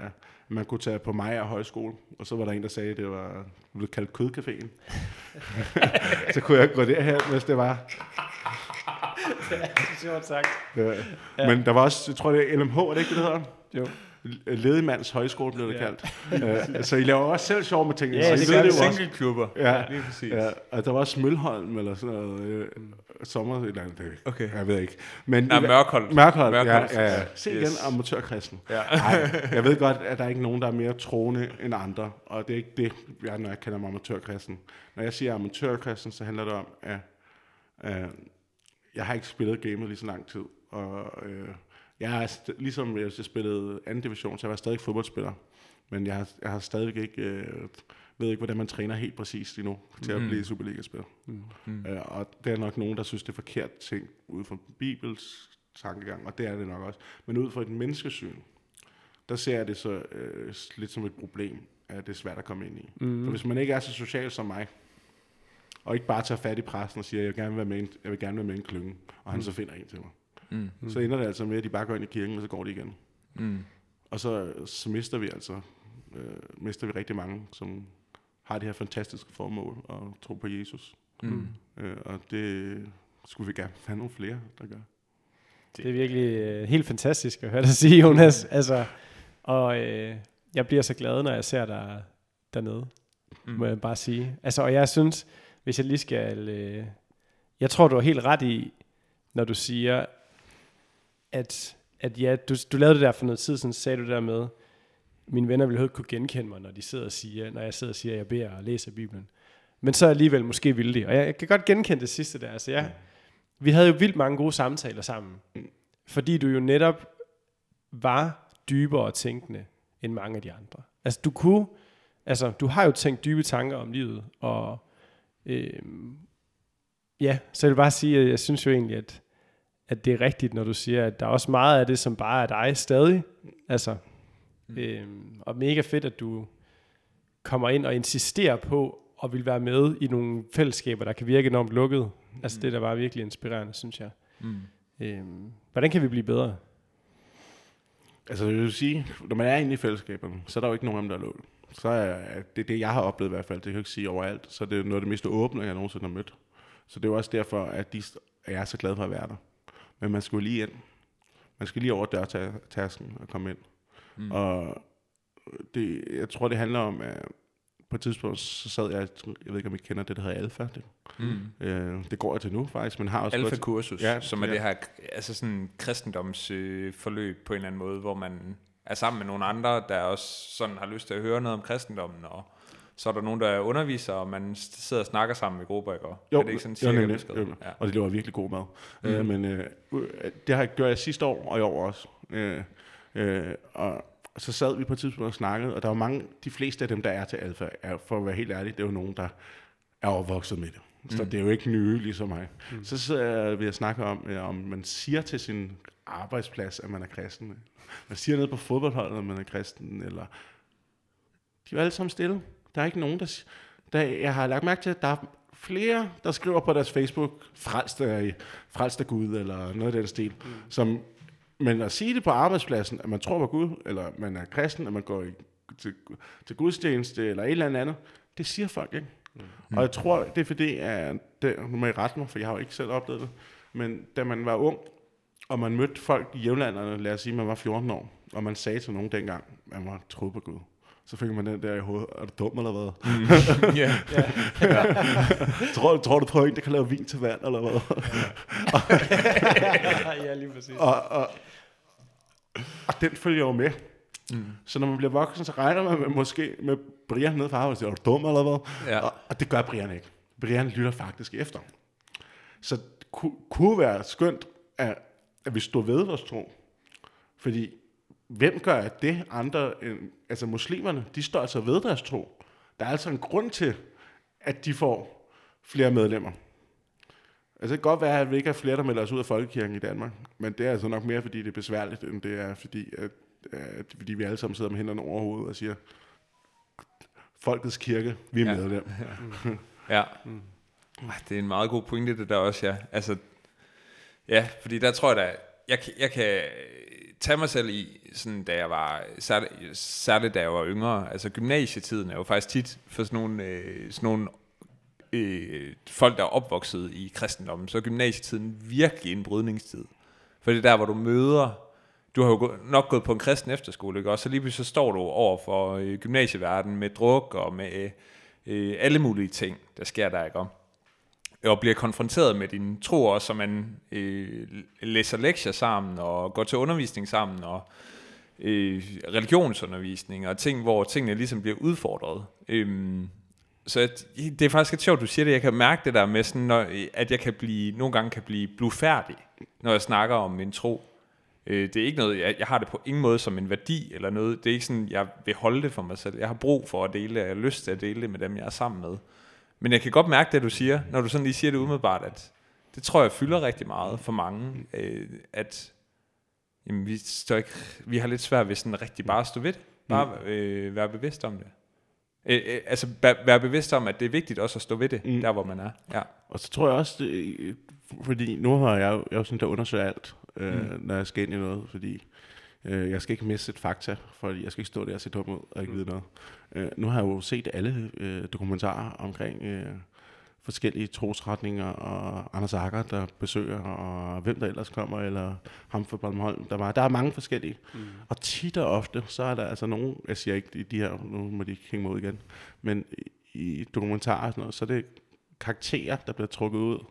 man kunne tage på og højskole, og så var der en, der sagde, at det var blevet kaldt kødcaféen. så kunne jeg gå derhen, hvis det var. Sjovt sagt. Øh, ja. Men der var også, jeg tror det er LMH, er det ikke det, det hedder? Jo. Ledemands højskole blev det Ja. kaldt. øh, så I laver også selv sjov med tingene. Ja, så I det jo også. Singleklubber. Ja, lige præcis. ja, og der var også Mølholm eller sådan noget. Øh, sommer et eller andet. Okay. Jeg ved ikke. Men Nej, Mørkholdt. Mørkhold, ja, Mørkholdt, ja, ja. ja. Se Yes. igen, amatørkristen. Ja. Nej, jeg ved godt, at der er ikke nogen, der er mere troende end andre, og det er ikke det, jeg, når jeg kalder mig amatørkristen. Når jeg siger amatørkristen, så handler det om, at øh, jeg har ikke spillet gamet lige så lang tid, og øh, jeg er st- ligesom jeg spillede anden division, så jeg var stadig fodboldspiller, men jeg har, jeg har stadigvæk ikke, øh, ved ikke, hvordan man træner helt præcist endnu til at Mm. blive Superliga-spiller. Mm. Øh, og det er nok nogen, der synes, det er forkert ting ud fra Bibels tankegang, og det er det nok også. Men ud fra et menneskesyn, der ser jeg det så øh, lidt som et problem, at det er svært at komme ind i. Mm. For hvis man ikke er så social som mig, og ikke bare tager fat i præsten og siger, jeg vil gerne være med, en, jeg vil gerne være med i en klynge, og han mm. så finder en til mig, Mm. så ender det altså med, at de bare går ind i kirken, og så går de igen. Mm. Og så, så mister vi altså øh, mister vi rigtig mange, som har det her fantastiske formål at tro på Jesus. Mm. Øh, og det skulle vi gerne have nogle flere, der gør. Det er virkelig øh, helt fantastisk at høre dig sige, Jonas. altså, og øh, jeg bliver så glad, når jeg ser dig dernede, mm. må jeg bare sige. Altså, og jeg synes, hvis jeg lige skal... Øh, jeg tror, du har helt ret i, når du siger, at, at ja, du, du lavede det der for noget tid siden, så sagde du der med, mine venner vil ikke kunne genkende mig, når, de sidder og siger, når jeg sidder og siger, at jeg beder og læser Bibelen. Men så alligevel måske vil de. Og jeg, jeg kan godt genkende det sidste der. Altså, ja, vi havde jo vildt mange gode samtaler sammen. Fordi du jo netop var dybere tænkende end mange af de andre. Altså du kunne, altså du har jo tænkt dybe tanker om livet, og øhm, ja, så jeg vil bare sige, at jeg synes jo egentlig, at, at det er rigtigt, når du siger, at der er også meget af det, som bare er dig stadig. Altså, øhm, og mega fedt, at du kommer ind og insisterer på at vil være med i nogle fællesskaber, der kan virke enormt lukket. Altså det er da bare virkelig inspirerende, synes jeg. Mm. Øhm, hvordan kan vi blive bedre? Altså jeg vil sige, når man er inde i fællesskaberne, så er der jo ikke nogen af dem, der er lukket. Så er det det, jeg har oplevet i hvert fald, det kan jeg ikke sige overalt, så er det noget af det mest åbne, jeg nogensinde har mødt. Så det er jo også derfor, at de er så glad for at være der. Men man skal jo lige ind. Man skal lige over dørtasken og komme ind. Mm. Og det, jeg tror, det handler om, at på et tidspunkt, så sad jeg, jeg ved ikke, om I kender det, der hedder Alfa. Det, Mm. øh, det går jeg til nu faktisk, men har også Alfa-kursus, Ja, som er ja. det her altså sådan kristendomsforløb øh, på en eller anden måde, hvor man er sammen med nogle andre, der også sådan har lyst til at høre noget om kristendommen, og så er der nogen, der er underviser, og man sidder og snakker sammen i grupper, ikke? Jo, er det ikke sådan jo, cirka nemlig. beskrevet? Jo. Ja. Og det var virkelig god mad. Mm. Øh, men øh, det har jeg gjort sidste år, og i år også. Øh, øh, og så sad vi på et tidspunkt og snakkede, og der var mange, de fleste af dem, der er til alfa, er, for at være helt ærlig, det er jo nogen, der er overvokset med det. Så mm. det er jo ikke nye, ligesom mig. Mm. Så sidder jeg ved at snakke om, øh, om man siger til sin arbejdsplads, at man er kristen. Man siger noget på fodboldholdet, at man er kristen, eller... De er jo alle sammen stille. Der er ikke nogen, der... der jeg har lagt mærke til, at der er flere, der skriver på deres Facebook, frelst af, frelst af Gud, eller noget af den stil. Mm. Som, men at sige det på arbejdspladsen, at man tror på Gud, eller man er kristen, at man går i, til, til gudstjeneste, eller et eller andet, det siger folk ikke. Mm. Og jeg tror, det er fordi, at det, nu må I rette mig, for jeg har jo ikke selv oplevet det, men da man var ung, og man mødte folk i jævnlanderne, lad os sige, man var 14 år, og man sagde til nogen dengang, at man var troet på Gud. Så fik man den der i hovedet, er du dum eller hvad? Mm. Ja. tror, tror du på en, der kan lave vin til vand, eller hvad? ja, lige præcis. og, og, og den følger jo med. Mm. Så når man bliver voksen, så regner man med, måske med Brian nede fra arbejde, er du dum eller hvad? Ja. Og, og det gør Brian ikke. Brian lytter faktisk efter. Så det ku, kunne være skønt, at, at vi stod ved vores tro. Fordi hvem gør det andre end, altså muslimerne, de står altså ved deres tro. Der er altså en grund til, at de får flere medlemmer. Altså det kan godt være, at vi ikke har flere, der melder os ud af folkekirken i Danmark, men det er altså nok mere, fordi det er besværligt, end det er, fordi, at, at, fordi vi alle sammen sidder med hænderne over hovedet og siger, folkets kirke, vi er Ja. ja. medlem. Ja. Mm. Det er en meget god pointe, det der også, ja. Altså, ja, fordi der tror jeg da, jeg, jeg kan øh, tage mig selv i, sådan, da jeg var, særligt, særligt da jeg var yngre, altså gymnasietiden er jo faktisk tit for sådan nogle, øh, sådan nogle øh, folk, der er opvokset i kristendommen, så er gymnasietiden virkelig en brydningstid. For det er der, hvor du møder, du har jo nok gået på en kristen efterskole, ikke? og så lige pludselig så står du over for øh, gymnasieverdenen med druk og med øh, alle mulige ting, der sker der, ikke om? Og bliver konfronteret med din tro også, så man øh, læser lektier sammen og går til undervisning sammen og øh, religionsundervisning og ting, hvor tingene ligesom bliver udfordret. Øhm, så at, det er faktisk lidt sjovt, du siger det. Jeg kan mærke det der med, sådan, når, at jeg kan blive, nogle gange kan blive blufærdig, når jeg snakker om min tro. Øh, det er ikke noget, jeg, jeg har det på ingen måde som en værdi eller noget. Det er ikke sådan, jeg vil holde det for mig selv. Jeg har brug for at dele det, og jeg har lyst til at dele det med dem, jeg er sammen med. Men jeg kan godt mærke det, du siger, når du sådan lige siger det umiddelbart, at det tror jeg fylder rigtig meget for mange, øh, at jamen, vi, står ikke, vi har lidt svært ved sådan rigtig bare at stå ved det. Bare øh, være bevidst om det. Øh, øh, altså være, bevidst om, at det er vigtigt også at stå ved det, mm. Mm. der hvor man er. Ja. Og så tror jeg også, det, fordi nu har jeg, jo- jeg jo sådan, der undersøger alt, øh, mm. når jeg skal ind i noget, fordi øh, jeg skal ikke miste et fakta, fordi jeg skal ikke stå der og se dum ud og ikke mm. vide noget. Øh, nu har jeg jo set alle øh, dokumentarer omkring øh, forskellige trosretninger, og Anders Akker, der besøger, og hvem der ellers kommer, eller ham fra Bornholm, der var. Der er mange forskellige. Mm. Og tit og ofte, så er der altså nogen, jeg siger ikke de, de her, nu må de hænge mig ud igen, men i, i dokumentarer og sådan noget, så er det karakterer, der bliver trukket ud,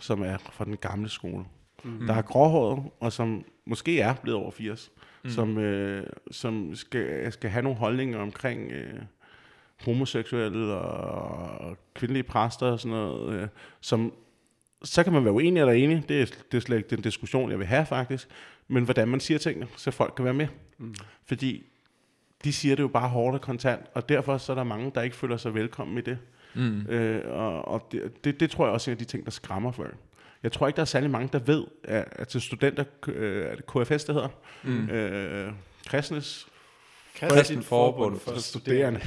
som er fra den gamle skole. Mm. Der er gråhåret, og som måske er blevet over 80, mm. som, øh, som skal, skal have nogle holdninger omkring øh, homoseksuelle og kvindelige præster og sådan noget, øh, som så kan man være uenig eller enig, det er, det er slet ikke den diskussion, jeg vil have faktisk, men hvordan man siger tingene, så folk kan være med. Mm. Fordi de siger det jo bare hårdt og kontant, og derfor så er der mange, der ikke føler sig velkommen i det. Mm. Øh, og og det, det, det tror jeg også er en af de ting, der skræmmer folk. Jeg tror ikke, der er særlig mange, der ved, at, at til studenter, øh, er det KFS, det hedder, mm. øh, kristnes Kristen Forbund for studerende.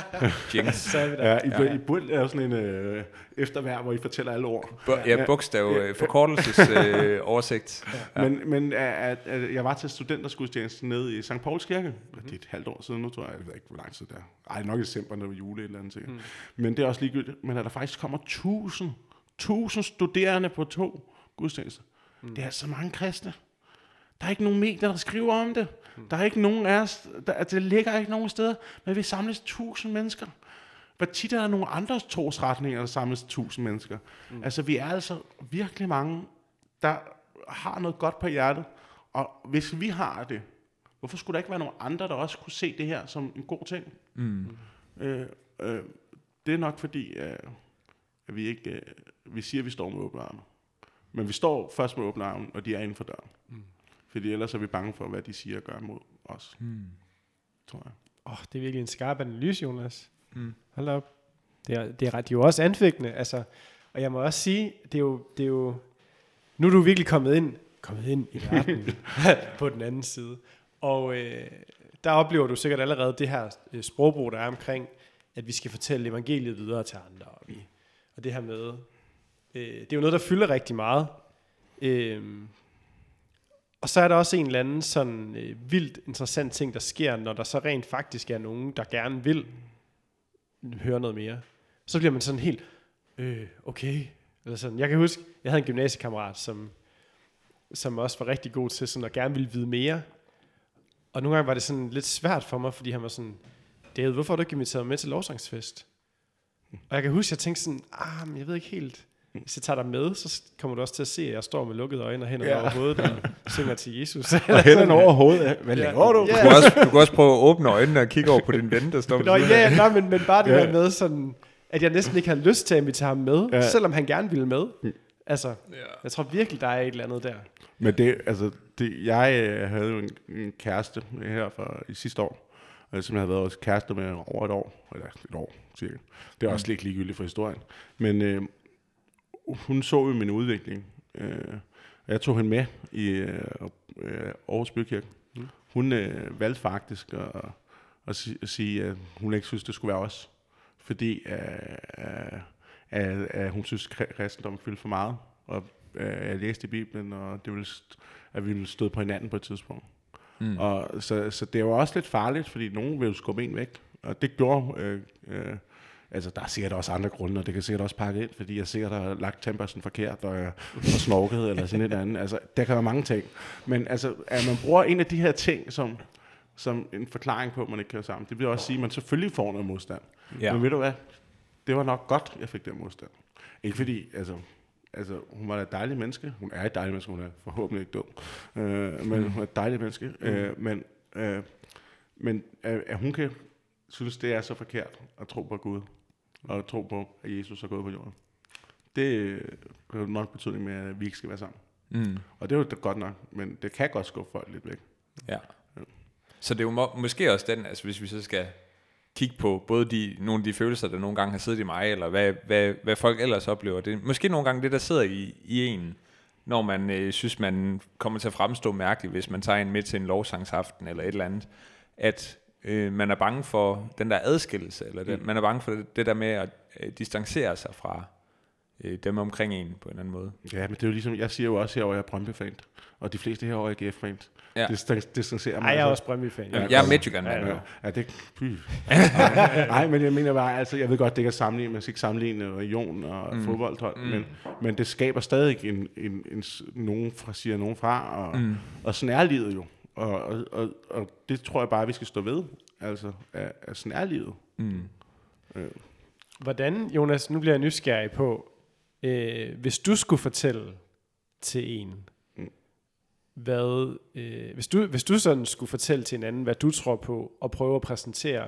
Jinx. Så er vi der. Ja, I, ja. I burde lave sådan en øh, efterværd, hvor I fortæller alle ord. Bu- ja, bogstav, øh, forkortelses øh, oversigt. Ja. Men, men at, at jeg var til studentersgudstjenesten nede i St. Pauls Kirke. Mm-hmm. Det er et halvt år siden nu, tror jeg. Jeg ved ikke, hvor lang tid det er. Ej, nok i december, når det var jule eller andet. Mm. Men det er også ligegyldigt. Men at der faktisk kommer tusind, tusind studerende på to gudstjenester. Mm. Det er så mange kristne. Der er ikke nogen medier, der skriver om det. Mm. Der er ikke nogen af os, der, det ligger ikke nogen steder, men vi samles tusind mennesker. Hvor tit er der nogle andre trosretninger, der samles tusind mennesker. Mm. Altså, vi er altså virkelig mange, der har noget godt på hjertet. Og hvis vi har det, hvorfor skulle der ikke være nogen andre, der også kunne se det her som en god ting? Mm. Øh, øh, det er nok fordi, øh, at vi ikke, øh, vi siger, at vi står med åbne arme. Men vi står først med åbne arme, og de er inden for døren. Mm. Fordi ellers er vi bange for, hvad de siger og gør mod os, Mm. tror jeg. Åh, oh, det er virkelig en skarp analyse, Jonas. Mm. Hold op. Det er, det er, ret- de er jo også anfægtende, altså. Og jeg må også sige, det er jo, det er jo nu er du virkelig kommet ind, kommet ind i verden på den anden side. Og øh, der oplever du sikkert allerede det her øh, sprogbrug, der er omkring, at vi skal fortælle evangeliet videre til andre. Og, vi, og det her med, øh, det er jo noget, der fylder rigtig meget. Øh, og så er der også en eller anden sådan øh, vildt interessant ting, der sker, når der så rent faktisk er nogen, der gerne vil høre noget mere. Så bliver man sådan helt, øh, okay. Eller sådan. Jeg kan huske, jeg havde en gymnasiekammerat, som, som også var rigtig god til sådan at gerne ville vide mere. Og nogle gange var det sådan lidt svært for mig, fordi han var sådan, David, hvorfor har du ikke inviteret mig med til lovsangsfest? Og jeg kan huske, at jeg tænkte sådan, ah, men jeg ved ikke helt. Hvis jeg tager dig med, så kommer du også til at se, at jeg står med lukkede øjne og hænder Ja. over hovedet og synger til Jesus. Og hænderne over hovedet. Hvad Ja. laver du? Ja. Du kan, også, du kan også prøve at åbne øjnene og kigge over på din ven, der står ved Nå, ja, nej, men, men bare det Ja. der med sådan, at jeg næsten ikke havde lyst til at invitere ham med, Ja. ja. selvom han gerne ville med. Altså, Ja. jeg tror virkelig, der er et eller andet der. Men det, altså, det, jeg øh, havde jo en, en kæreste her for i sidste år, øh, som jeg havde været også kæreste med over et år, eller et år cirka. Det er også lidt ligegyldigt for historien. Men øh, hun så jo min udvikling. Øh, og jeg tog hende med i øh, øh, Aarhus Bykirke. Mm. Hun øh, valgte faktisk at, at, si- at sige, at hun ikke synes, det skulle være os. Fordi øh, øh, at, at hun synes, at kristendom fyldte for meget. Og øh, jeg læste i Bibelen, og det ville, at vi ville støde på hinanden på et tidspunkt. Mm. Og, så, så det var også lidt farligt, fordi nogen ville skubbe en væk. Og det gjorde... Øh, øh, altså, der er sikkert også andre grunde, og det kan sikkert også pakke ind, fordi jeg sikkert har lagt tempersen forkert, og jeg har snorket, eller sådan et andet. Altså, der kan være mange ting. Men altså, at man bruger en af de her ting, som, som en forklaring på, at man ikke kører sammen, det vil også sige, at man selvfølgelig får noget modstand. Ja. Men ved du hvad? Det var nok godt, jeg fik den modstand. Ikke fordi, altså, altså hun var et dejligt menneske. Hun er et dejligt menneske, hun er forhåbentlig ikke dum. Øh, men hun er et dejligt menneske. Mm. Øh, men øh, men øh, at hun kan synes, det er så forkert at tro på Gud, og at tro på, at Jesus er gået på jorden. Det har nok betydning med, at vi ikke skal være sammen. Mm. Og det er jo da godt nok, men det kan godt skubbe folk lidt væk. Ja. Så det er jo må, måske også den, altså hvis vi så skal kigge på både de, nogle af de følelser, der nogle gange har siddet i mig, eller hvad, hvad, hvad folk ellers oplever. Det er måske nogle gange det, der sidder i, i en, når man øh, synes, man kommer til at fremstå mærkeligt, hvis man tager en med til en lovsangsaften eller et eller andet, at øh, man er bange for den der adskillelse, eller den, Mm. man er bange for det, det der med at øh, distancere sig fra øh, dem omkring en på en anden måde. Ja, men det er jo ligesom, jeg siger jo også herovre, at jeg er Brøndby-fan, og de fleste herovre er GF-fan. Ja. Det distancerer mig. Ej, jeg er også Brøndby-fan. Ja, jeg er. Midtjylland, Ja, ja, ja. det. Nej, nej, men jeg mener bare, altså, jeg ved godt, det ikke er sammenlignet, man skal ikke sammenligne region og Mm. fodboldhold, Mm. men, men det skaber stadig en, en, en, s- nogen fra, siger nogen fra, og, Mm. og sådan er livet jo. Og, og, og, og det tror jeg bare, vi skal stå ved, altså, at, at sådan er livet. Mm. Hvordan, Jonas, nu bliver jeg nysgerrig på, øh, hvis du skulle fortælle til en. Hvad, øh, hvis, du, hvis du sådan skulle fortælle til en anden, hvad du tror på, og prøve at præsentere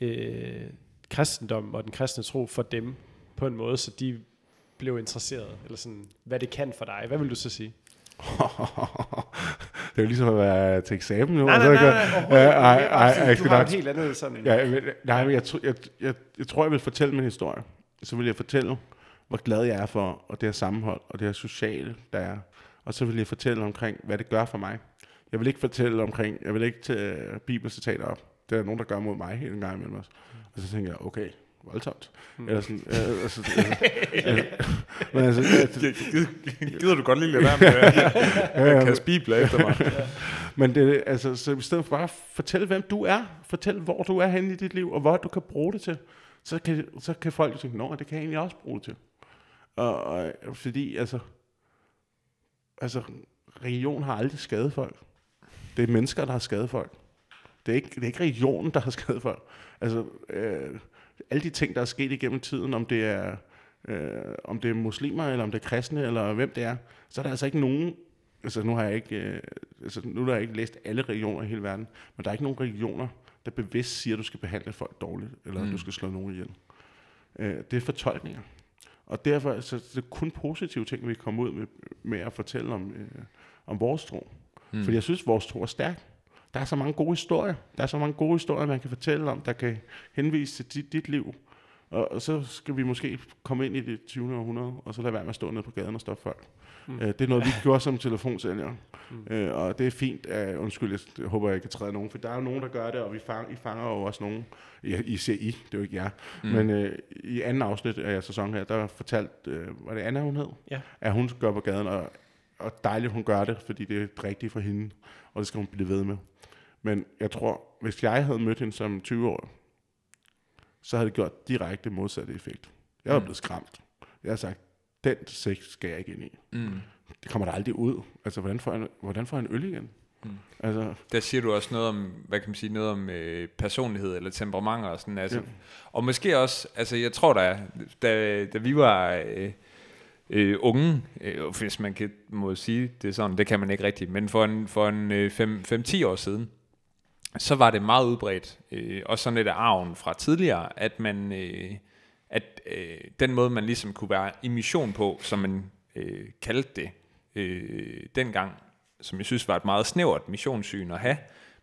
øh, kristendom og den kristne tro for dem på en måde, så de blev interesseret, eller sådan, hvad det kan for dig, hvad vil du så sige? det er jo ligesom at være til eksamen nu. Nej, og nej, nej, nej, overhovedet Ja, ikke. ej, Det er bare ej, sådan, ej, du har et helt andet sådan... Ja, jeg, vil- nej, men jeg, jeg, jeg, jeg tror, jeg vil fortælle min historie. Så vil jeg fortælle, hvor glad jeg er for, og det her sammenhold, og det her sociale, der er. Og så vil jeg fortælle omkring, hvad det gør for mig. Jeg vil ikke fortælle omkring, jeg vil ikke tage bibelcitater op. Det er der nogen, der gør mod mig en gang imellem også. Og så tænker jeg, okay, voldsomt. Hmm. Eller sådan, øh, altså, øh, øh, men altså, Gider du godt lige lade være med at kaste bibler efter mig? Men det, altså, så i stedet for bare at fortælle, hvem du er, fortæl, hvor du er henne i dit liv, og hvad du kan bruge det til, så kan, så kan folk tænke, nå, det kan jeg egentlig også bruge det til. Og, og fordi, altså, altså, religion har aldrig skadet folk. Det er mennesker, der har skadet folk. Det er ikke, det er ikke religionen, der har skadet folk. Altså, øh, alle de ting, der er sket igennem tiden, om det er, øh, om det er muslimer, eller om det er kristne, eller hvem det er, så er der altså ikke nogen, altså nu har jeg ikke, øh, altså nu har jeg ikke læst alle religioner i hele verden, men der er ikke nogen religioner, der bevidst siger, at du skal behandle folk dårligt, eller mm. At du skal slå nogen ihjel. Øh, det er fortolkninger. Og derfor så det er kun positive ting, vi kommer ud med, med at fortælle om, øh, om vores tro. Mm. Fordi jeg synes, vores tro er stærk. Der er så mange gode historier. Der er så mange gode historier, man kan fortælle om, der kan henvise til dit, dit liv. Og, og så skal vi måske komme ind i det 20. århundrede, og så lade være med at stå nede på gaden og stoppe folk. Mm. Øh, det er noget, vi gjorde som telefonsælgere. Mm. Øh, og det er fint. Uh, undskyld, jeg, håber, jeg kan træde nogen, for der er jo nogen, der gør det, og vi fanger, I fanger jo også nogen. I, I ser I, det er jo ikke jer. Mm. Men uh, i anden afsnit af jeres sæson her, der fortalt, uh, var det Anna, hun hed? Ja. At hun gør på gaden, og, og dejligt, hun gør det, fordi det er det rigtige for hende, og det skal hun blive ved med. Men jeg tror, hvis jeg havde mødt hende som 20 år, så havde det gjort direkte modsatte effekt. Jeg var Mm. blevet skræmt. Jeg har sagt, den sex skal jeg ikke ind i. Mm. Det kommer der aldrig ud. Altså, hvordan får jeg, hvordan får jeg en øl igen? Mm. Altså, Der siger du også noget om, hvad kan man sige, noget om øh, personlighed eller temperamenter og sådan, altså. Ja. Og måske også, altså jeg tror da, da, da vi var øh, øh, unge, øh, hvis man kan, må sige det sådan, det kan man ikke rigtigt, men for en, for en øh, 5-10 år siden, så var det meget udbredt, øh, også sådan lidt af arven fra tidligere, at man, øh, at øh, den måde, man ligesom kunne være i mission på, som man øh, kaldte det øh, dengang, som jeg synes var et meget snævert missionssyn at have,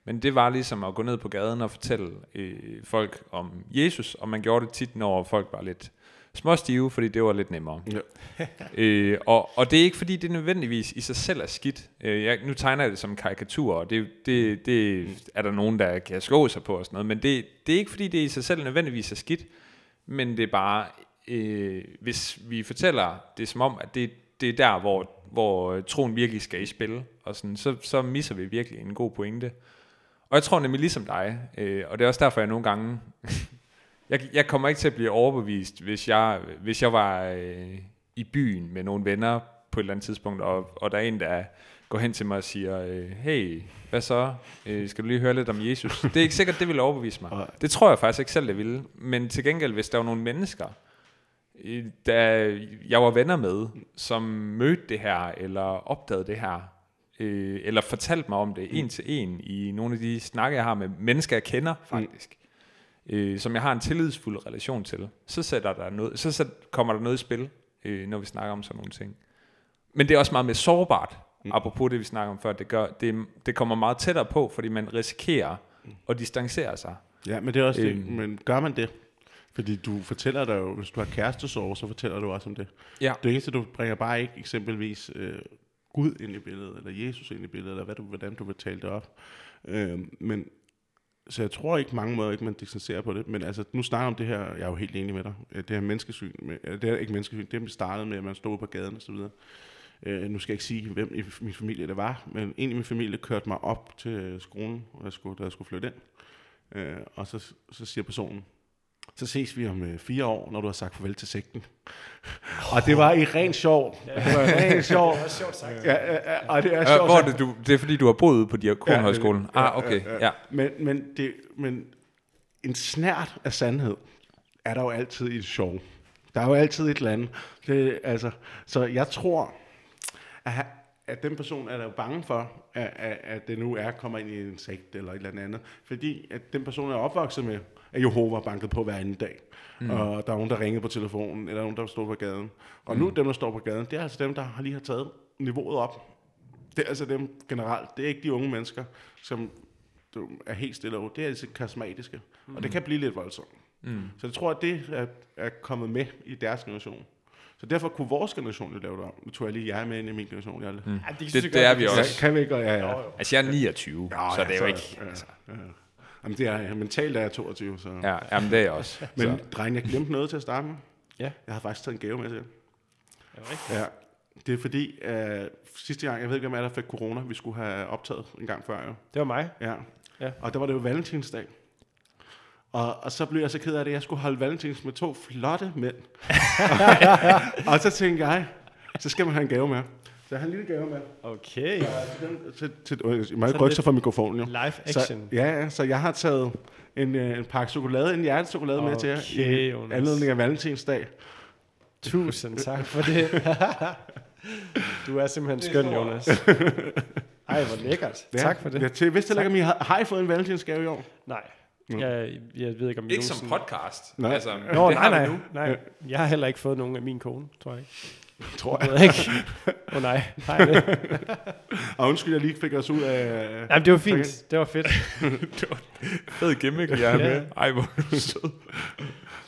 men det var ligesom at gå ned på gaden og fortælle øh, folk om Jesus, og man gjorde det tit, når folk var lidt småstive, fordi det var lidt nemmere. Ja. øh, og, og det er ikke fordi, det nødvendigvis i sig selv er skidt. Øh, jeg, nu tegner jeg det som karikatur, og det, det, det er der nogen, der kan skå sig på og sådan noget, men det, det er ikke fordi, det i sig selv nødvendigvis er skidt, men det er bare, øh, hvis vi fortæller det som om, at det, det er der, hvor, hvor øh, troen virkelig skal i spil, og sådan, så, så misser vi virkelig en god pointe. Og jeg tror nemlig ligesom dig, øh, og det er også derfor, jeg nogle gange... jeg, jeg kommer ikke til at blive overbevist, hvis jeg, hvis jeg var øh, i byen med nogle venner på et eller andet tidspunkt, og, og der er en, der går hen til mig og siger, øh, hey, hvad så? Øh, skal du lige høre lidt om Jesus? Det er ikke sikkert, det vil overbevise mig. Nej. Det tror jeg faktisk ikke selv, det ville. Men til gengæld, hvis der var nogle mennesker, øh, der jeg var venner med, som mødte det her, eller opdagede det her, øh, eller fortalte mig om det en til en i nogle af de snakke, jeg har med mennesker, jeg kender faktisk, øh, som jeg har en tillidsfuld relation til, så, sætter der noget, så sæt, kommer der noget i spil, øh, når vi snakker om sådan nogle ting. Men det er også meget mere sårbart, mm. apropos det, vi snakker om før. Det, gør, det, det kommer meget tættere på, fordi man risikerer at distancere sig. ja, men det er også det. Øhm. Men gør man det? Fordi du fortæller dig jo, hvis du har kærestesorg, så fortæller du også om det. Ja. Det eneste, du bringer bare ikke eksempelvis øh, Gud ind i billedet, eller Jesus ind i billedet, eller hvad du, hvordan du vil tale det op. Øh, men, så jeg tror ikke mange måder, ikke man distancerer på det. Men altså, nu snakker om det her, jeg er jo helt enig med dig, øh, det her menneskesyn, med, øh, det er ikke menneskesyn, det er startede med, at man stod på gaden og så videre. Øh, nu skal jeg ikke sige, hvem i min familie det var, men en i min familie kørte mig op til skolen, da jeg skulle, da jeg skulle flytte ind. Øh, og så, så siger personen, så ses vi om øh, fire år, når du har sagt farvel til sekten. og det var i ren sjov. Det var i ren sjov. Det er sjovt sagt. Ja, ja, ja, og det er Øh, hvor er det, du, det er fordi, du har boet på Diakonhøjskolen? Ja, ah, okay. Ja, Men, men, det, men en snært af sandhed er der jo altid i et show. Der er jo altid et eller andet. Det, altså, så jeg tror, at, at den person er der jo bange for, at, at, at det nu er kommer ind i en sekt eller et eller andet. Fordi at den person er opvokset med, at Jehova banket på hver anden dag. Mm. Og der er nogen, der ringede på telefonen, eller nogen, der står på gaden. Og mm. nu dem, der står på gaden, det er altså dem, der har lige har taget niveauet op. Det er altså dem generelt. Det er ikke de unge mennesker, som er helt stille og. Det er altså karismatiske. Mm. Og det kan blive lidt voldsomt. Mm. Så jeg tror, at det er, er kommet med i deres generation. Så derfor kunne vores generation jo lave det om. Nu tror jeg lige jer med ind i min generation. Jeg, mm. Ja, det, Det- jeg det er vi også. Kan vi ikke? Ja, ja. Altså, jeg er 29, Ja, så ja, det er jo ikke... ja, Altså, ja. Jamen, det er, mentalt er jeg 22, så... ja, jamen, det er jeg også. Men dreng, jeg glemte noget til at starte med. Ja. Jeg har faktisk taget en gave med til. Er det rigtigt? Ja. Det er fordi, uh, sidste gang, jeg ved ikke, hvem er der fik corona, vi skulle have optaget en gang før, jo. Det var mig. Ja. Ja. Og der var det jo valentinsdag. Og, og så blev jeg så ked af det, jeg skulle holde valentins med to flotte mænd. og så tænkte jeg, så skal man have en gave med. Så jeg har en lille gave med. Okay. Til, til, øh, jeg må ikke Sådan rykke lidt sig fra mikrofonen, jo. Live Så, action. ja, ja, så jeg har taget en, øh, en pakke chokolade, en hjertechokolade med til jer. Okay, i Jonas. anledning af valentinsdag. Tusind tak for det. du er simpelthen skøn, Jonas. Ej, hvor lækkert. Ja, Tak for det. Jeg til, heller ikke, om I har, har I fået en valentinsgave i år? Nej, jeg, jeg ved ikke, om I Ikke som podcast. Nej. Altså, Nå, det nej, nej, nu. nej. Jeg har heller ikke fået nogen af min kone, tror jeg ikke. Tror Jeg jeg. ved ikke. Åh oh, nej, nej det. Og undskyld, jeg lige fik os ud af... Jamen, det var fint. Det var fedt. Fed gimmick, jeg Ja. med. Ej, hvor er du sød.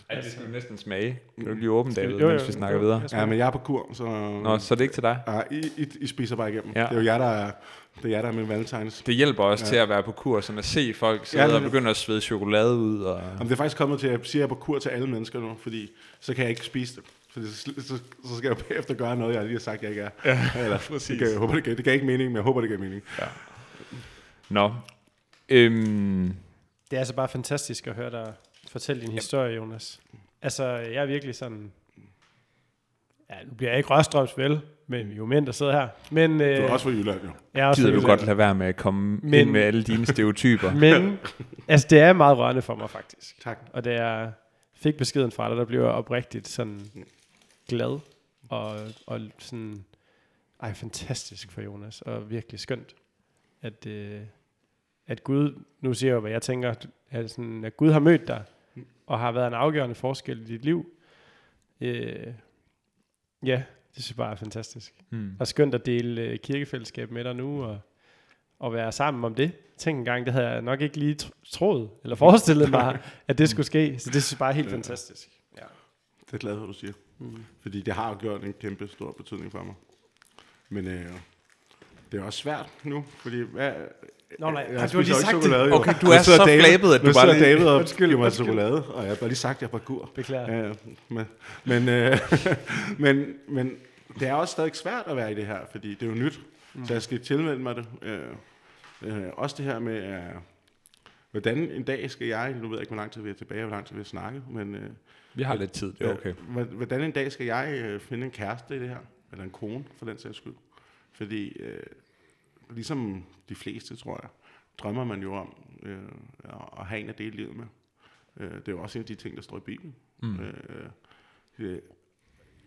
Ej, det skal du næsten smage. Kan du lige åbne, David, jo, jo, mens vi snakker jo, videre? jeg Ja, men jeg er på kur, så... Nå, så er det ikke til dig. Ja, I, I, I spiser bare igennem. Ja. Ja. Det er jo jer, der er, det er, jer, der er med valentines. Det hjælper også ja. Ja. til at være på kur, sådan at se folk sidde Ja, ja, og begynde at svede chokolade ud. Og... Jamen, det er faktisk kommet til, at jeg siger, at jeg er på kur til alle mennesker nu, fordi så kan jeg ikke spise det. Fordi så, så, så skal jeg jo bagefter gøre noget, jeg lige har sagt, jeg ikke er. Ja, Eller, præcis. Det, kan, jeg håber, det, gav, det gav ikke mening, men jeg håber, det gav mening. Nå. Øhm, Det er altså bare fantastisk at høre dig fortælle din historie, Jonas. Altså, jeg er virkelig sådan... Ja, nu bliver jeg ikke Røstrøms vel, men vi jo mænd, der sidder her. Men, øh, Du er også fra Jylland, jo. jeg er også gider du godt lade være med at komme Men- ind med alle dine stereotyper? Men altså, det er meget rørende for mig, faktisk. Tak. Og da jeg fik beskeden fra dig, der blev jeg oprigtigt sådan glad. Og, og sådan... Ej, fantastisk for Jonas. Og virkelig skønt, at, øh, at Gud... Nu siger jeg hvad jeg tænker. At, sådan, at Gud har mødt dig, og har været en afgørende forskel i dit liv. Øh, ja, det synes jeg bare er fantastisk. Hmm. Og skønt at dele øh, kirkefællesskab med dig nu, og, og være sammen om det. Tænk en gang, det havde jeg nok ikke lige tr- troet, eller forestillet mig, at det skulle ske. Så det synes jeg bare er helt fantastisk. Ja. Det er glad for, at du siger. Mm. Fordi det har jo gjort en kæmpe stor betydning for mig. Men øh, det er også svært nu, fordi... Hvad, Nå, nej, jeg har du lige sagt det? chokolade, jo. Okay, du er så David- flabet, at du bare lige- David og Undskyld, giver mig undskyld. chokolade, og jeg har bare lige sagt, at jeg er på kur. Beklager. Ja, ja. men, men, øh, men, men det er også stadig svært at være i det her, fordi det er jo nyt. Mm. Så jeg skal tilmelde mig det. Øh, øh, også det her med, øh, hvordan en dag skal jeg, nu ved jeg ikke, hvor lang tid vi er tilbage, og hvor lang tid vi har snakket, men øh, Vi har lidt tid, det er okay. øh, hvordan en dag skal jeg øh, finde en kæreste i det her? Eller en kone, for den sags skyld. Fordi, øh, ligesom de fleste, tror jeg, drømmer man jo om øh, at have en at dele livet med. Øh, det er jo også en af de ting, der står i Bibelen. Mm. Øh, øh,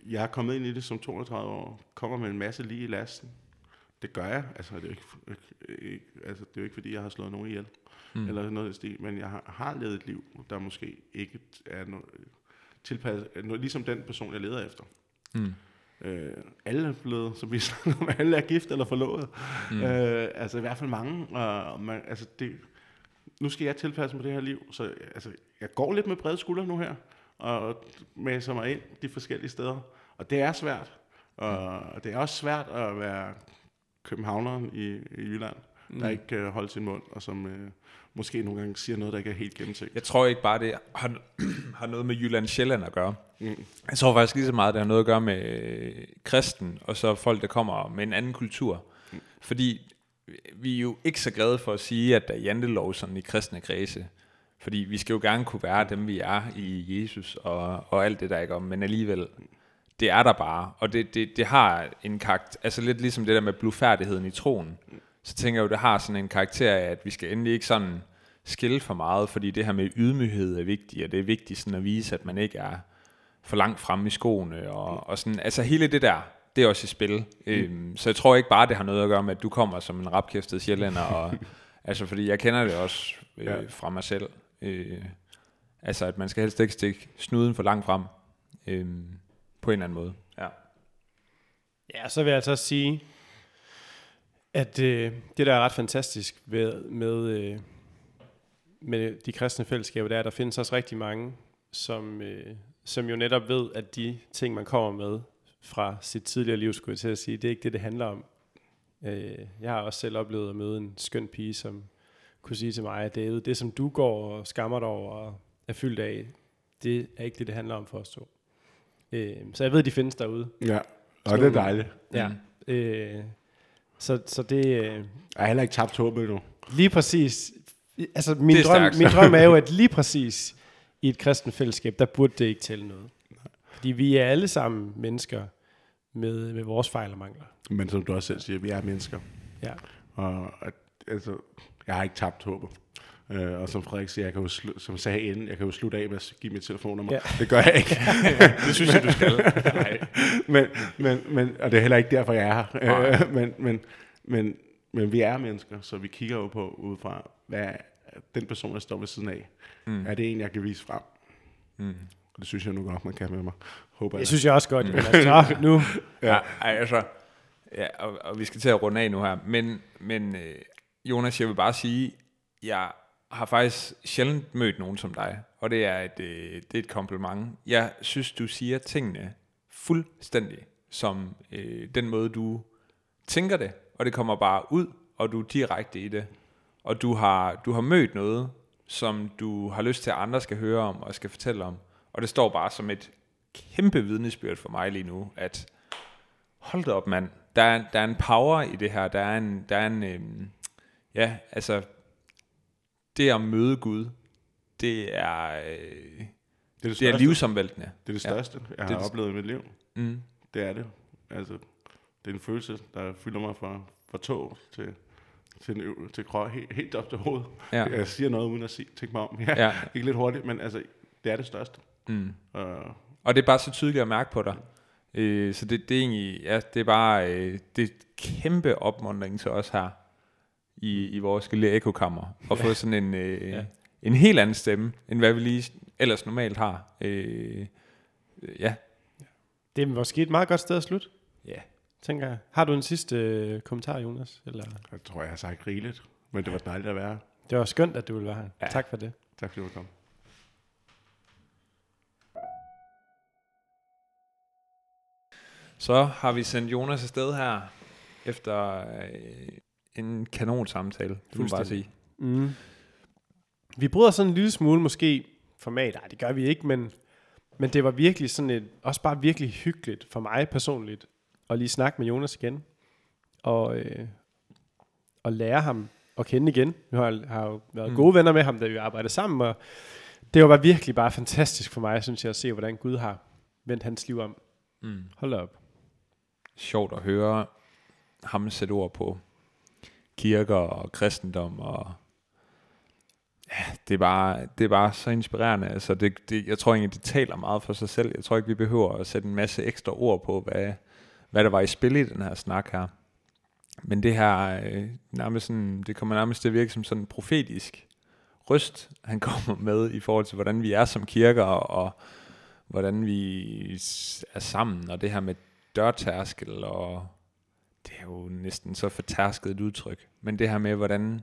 jeg er kommet ind i det som 32 år, kommer med en masse lige i lasten. Det gør jeg. Altså, det er jo ikke, ikke, altså, det er jo ikke fordi jeg har slået nogen ihjel, Mm. eller noget i stil, men jeg har, har levet et liv, der måske ikke er noget, tilpasset, noget, ligesom den person, jeg leder efter. Mm. Øh, alle er blevet, som vi snakker om, alle er gift eller forlovet. Mm. Mm. Øh, altså i hvert fald mange. Og man, altså det, nu skal jeg tilpasse mig det her liv, så altså, jeg går lidt med brede skuldre nu her, og masser mig ind de forskellige steder. Og det er svært. Og det er også svært at være københavneren i, i Jylland, mm. Der ikke kan holde sin mund, og som øh, måske nogle gange siger noget, der ikke er helt gennemtænkt. Jeg tror ikke bare, det har, har noget med Jylland Sjælland at gøre. Mm. Jeg tror faktisk lige så meget, det har noget at gøre med øh, kristen, og så folk, der kommer med en anden kultur. Fordi vi er jo ikke så glade for at sige, at der er jantelov sådan i kristne kredse. Fordi vi skal jo gerne kunne være dem, vi er i Jesus og, og alt det, der ikke om. Men alligevel, det er der bare. Og det, det, det har en karakter, altså lidt ligesom det der med blufærdigheden i troen. Så tænker jeg jo, det har sådan en karakter af, at vi skal endelig ikke sådan skille for meget, fordi det her med ydmyghed er vigtigt, og det er vigtigt sådan at vise, at man ikke er for langt fremme i skoene, og, og sådan, altså hele det der, det er også i spil. Mm. Øhm, så jeg tror ikke bare, det har noget at gøre med, at du kommer som en rapkæftet sjællænder, og, altså fordi jeg kender det også øh, Ja. fra mig selv. Øh, altså at man skal helst ikke stikke snuden for langt frem, øh, på en eller anden måde. Ja. Ja, så vil jeg altså sige, at øh, det, der er ret fantastisk ved, med, øh, med de kristne fællesskaber, det er, at der findes også rigtig mange, som, øh, som jo netop ved, at de ting, man kommer med fra sit tidligere liv, skulle jeg til at sige, det er ikke det, det handler om. Øh, jeg har også selv oplevet at møde en skøn pige, som kunne sige til mig, at David, det som du går og skammer dig over og er fyldt af, det er ikke det, det handler om for os to. Øh, så jeg ved, de findes derude. Ja, og det er dejligt. Ja. Mm. Øh, så, så det øh, Jeg har heller ikke tabt håbet endnu. lige præcis. Altså min Det er drøm, stærkt. min drøm er jo, at lige præcis i et kristen fællesskab, der burde det ikke tælle noget. Fordi vi er alle sammen mennesker med, med vores fejl og mangler. Men som du også selv siger, vi er mennesker. Ja. Og altså, jeg har ikke tabt håbet. Øh, og som Frederik siger, jeg kan jo slu- som sagde inden, jeg kan jo slutte af med at give mit telefonnummer. Ja. Det gør jeg ikke. Det synes jeg, du skal. Nej. men, men, men, og det er heller ikke derfor, jeg er her. Øh, men, men, men, men vi er mennesker, så vi kigger jo på udefra, hvad er den person, der står ved siden af, Mm. mm. er det en, jeg kan vise frem? Mm. Og det synes jeg nu godt, man kan med mig. Håber Det jeg. synes jeg også godt. Jonas. Så, nu. Ja, ej, altså, ja, og, og vi skal til at runde af nu her, men, men øh, Jonas, jeg vil bare sige, jeg har faktisk sjældent mødt nogen som dig, og det er et, øh, det er et kompliment. Jeg synes, du siger tingene fuldstændig som øh, den måde, du tænker det, og det kommer bare ud, og du er direkte i det. Og du har, du har mødt noget, som du har lyst til, at andre skal høre om og skal fortælle om. Og det står bare som et kæmpe vidnesbyrd for mig lige nu, at hold da op mand, der er, der er en power i det her, der er en, der er en øh, ja, altså, det at møde Gud, det er, øh, Det er det, det er livsomvæltende. Det er det Ja. største, jeg Det har det- oplevet i mit liv. Mm. Det er det. Altså, det er en følelse, der fylder mig fra, fra tog til, til, til krog, helt, helt op til hovedet. Ja. Jeg siger noget uden at sige, tænke mig om. Ja, Ja. Ikke lidt hurtigt, men altså, det er det største. Mm. Uh, Og det er bare så tydeligt at mærke på dig. Øh, så det, det er egentlig, ja, det er bare, øh, det er kæmpe opmuntring til os her i, i vores lille ekokammer. At få sådan en, øh, Ja. ja. en helt anden stemme, end hvad vi lige ellers normalt har. Øh, ja. Det er måske et meget godt sted at slutte, Ja. tænker jeg. Har du en sidste øh, kommentar, Jonas? Eller? jeg tror, jeg har sagt rigeligt, men det var dejligt at være her. Det var skønt, at du ville være her. Ja. Tak for det. Tak fordi du kom. Så har vi sendt Jonas afsted her, efter øh, en kanon samtale, det må bare sige. Mm. Vi bryder sådan en lille smule måske format. Nej, det gør vi ikke, men, men det var virkelig sådan et, også bare virkelig hyggeligt for mig personligt, at lige snakke med Jonas igen, og, øh, og lære ham at kende igen. Vi har, har jo været Mm. gode venner med ham, da vi arbejdede sammen, og det var bare virkelig bare fantastisk for mig, synes jeg, at se, hvordan Gud har vendt hans liv om. Mm. Hold op. sjovt at høre ham sætte ord på kirker og kristendom og ja, det er bare, det er bare så inspirerende. Altså det, det, jeg tror egentlig, det taler meget for sig selv. Jeg tror ikke, vi behøver at sætte en masse ekstra ord på, hvad, hvad der var i spil i den her snak her. Men det her, øh, nærmest sådan, det kommer nærmest til at virke som sådan en profetisk røst, han kommer med i forhold til, hvordan vi er som kirker, og hvordan vi er sammen, og det her med dørtærskel, og det er jo næsten så fortærsket et udtryk. Men det her med, hvordan,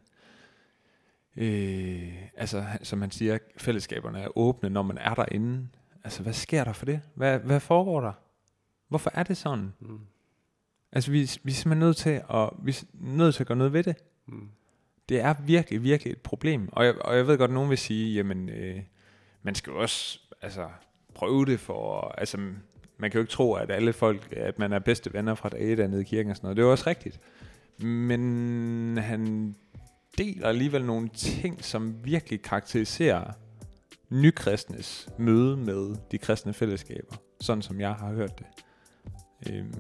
øh, altså som han siger, fællesskaberne er åbne, når man er derinde. Altså, hvad sker der for det? Hvad, hvad foregår der? Hvorfor er det sådan? Mm. Altså, vi, vi er simpelthen nødt til at, vi er nødt til at gøre noget ved det. Mm. Det er virkelig, virkelig et problem. Og jeg, og jeg ved godt, at nogen vil sige, jamen, øh, man skal jo også altså, prøve det for... Altså, man kan jo ikke tro, at alle folk, at man er bedste venner fra dag et nede i kirken og sådan noget. Det er jo også rigtigt. Men han deler alligevel nogle ting, som virkelig karakteriserer nykristnes møde med de kristne fællesskaber. Sådan som jeg har hørt det. Øhm,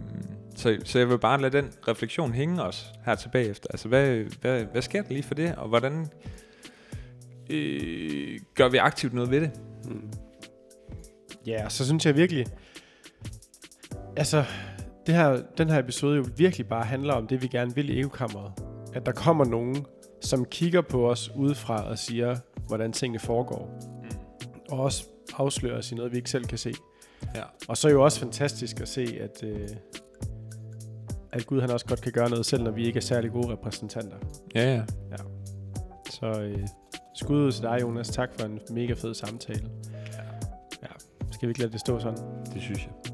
så, så jeg vil bare lade den refleksion hænge os her tilbage efter. Altså, hvad, hvad, hvad sker der lige for det, og hvordan øh, gør vi aktivt noget ved det? Mm. Ja, så synes jeg virkelig, altså, det her, den her episode jo virkelig bare handler om det, vi gerne vil i ekokammeret. At der kommer nogen, som kigger på os udefra og siger, hvordan tingene foregår. Og også afslører os i noget, vi ikke selv kan se. Ja. Og så er jo også fantastisk at se, at, øh, at Gud han også godt kan gøre noget, selv når vi ikke er særlig gode repræsentanter. Ja, ja. Så øh, skud ud til dig, Jonas. Tak for en mega fed samtale. Ja. Skal vi ikke lade det stå sådan? Det synes jeg.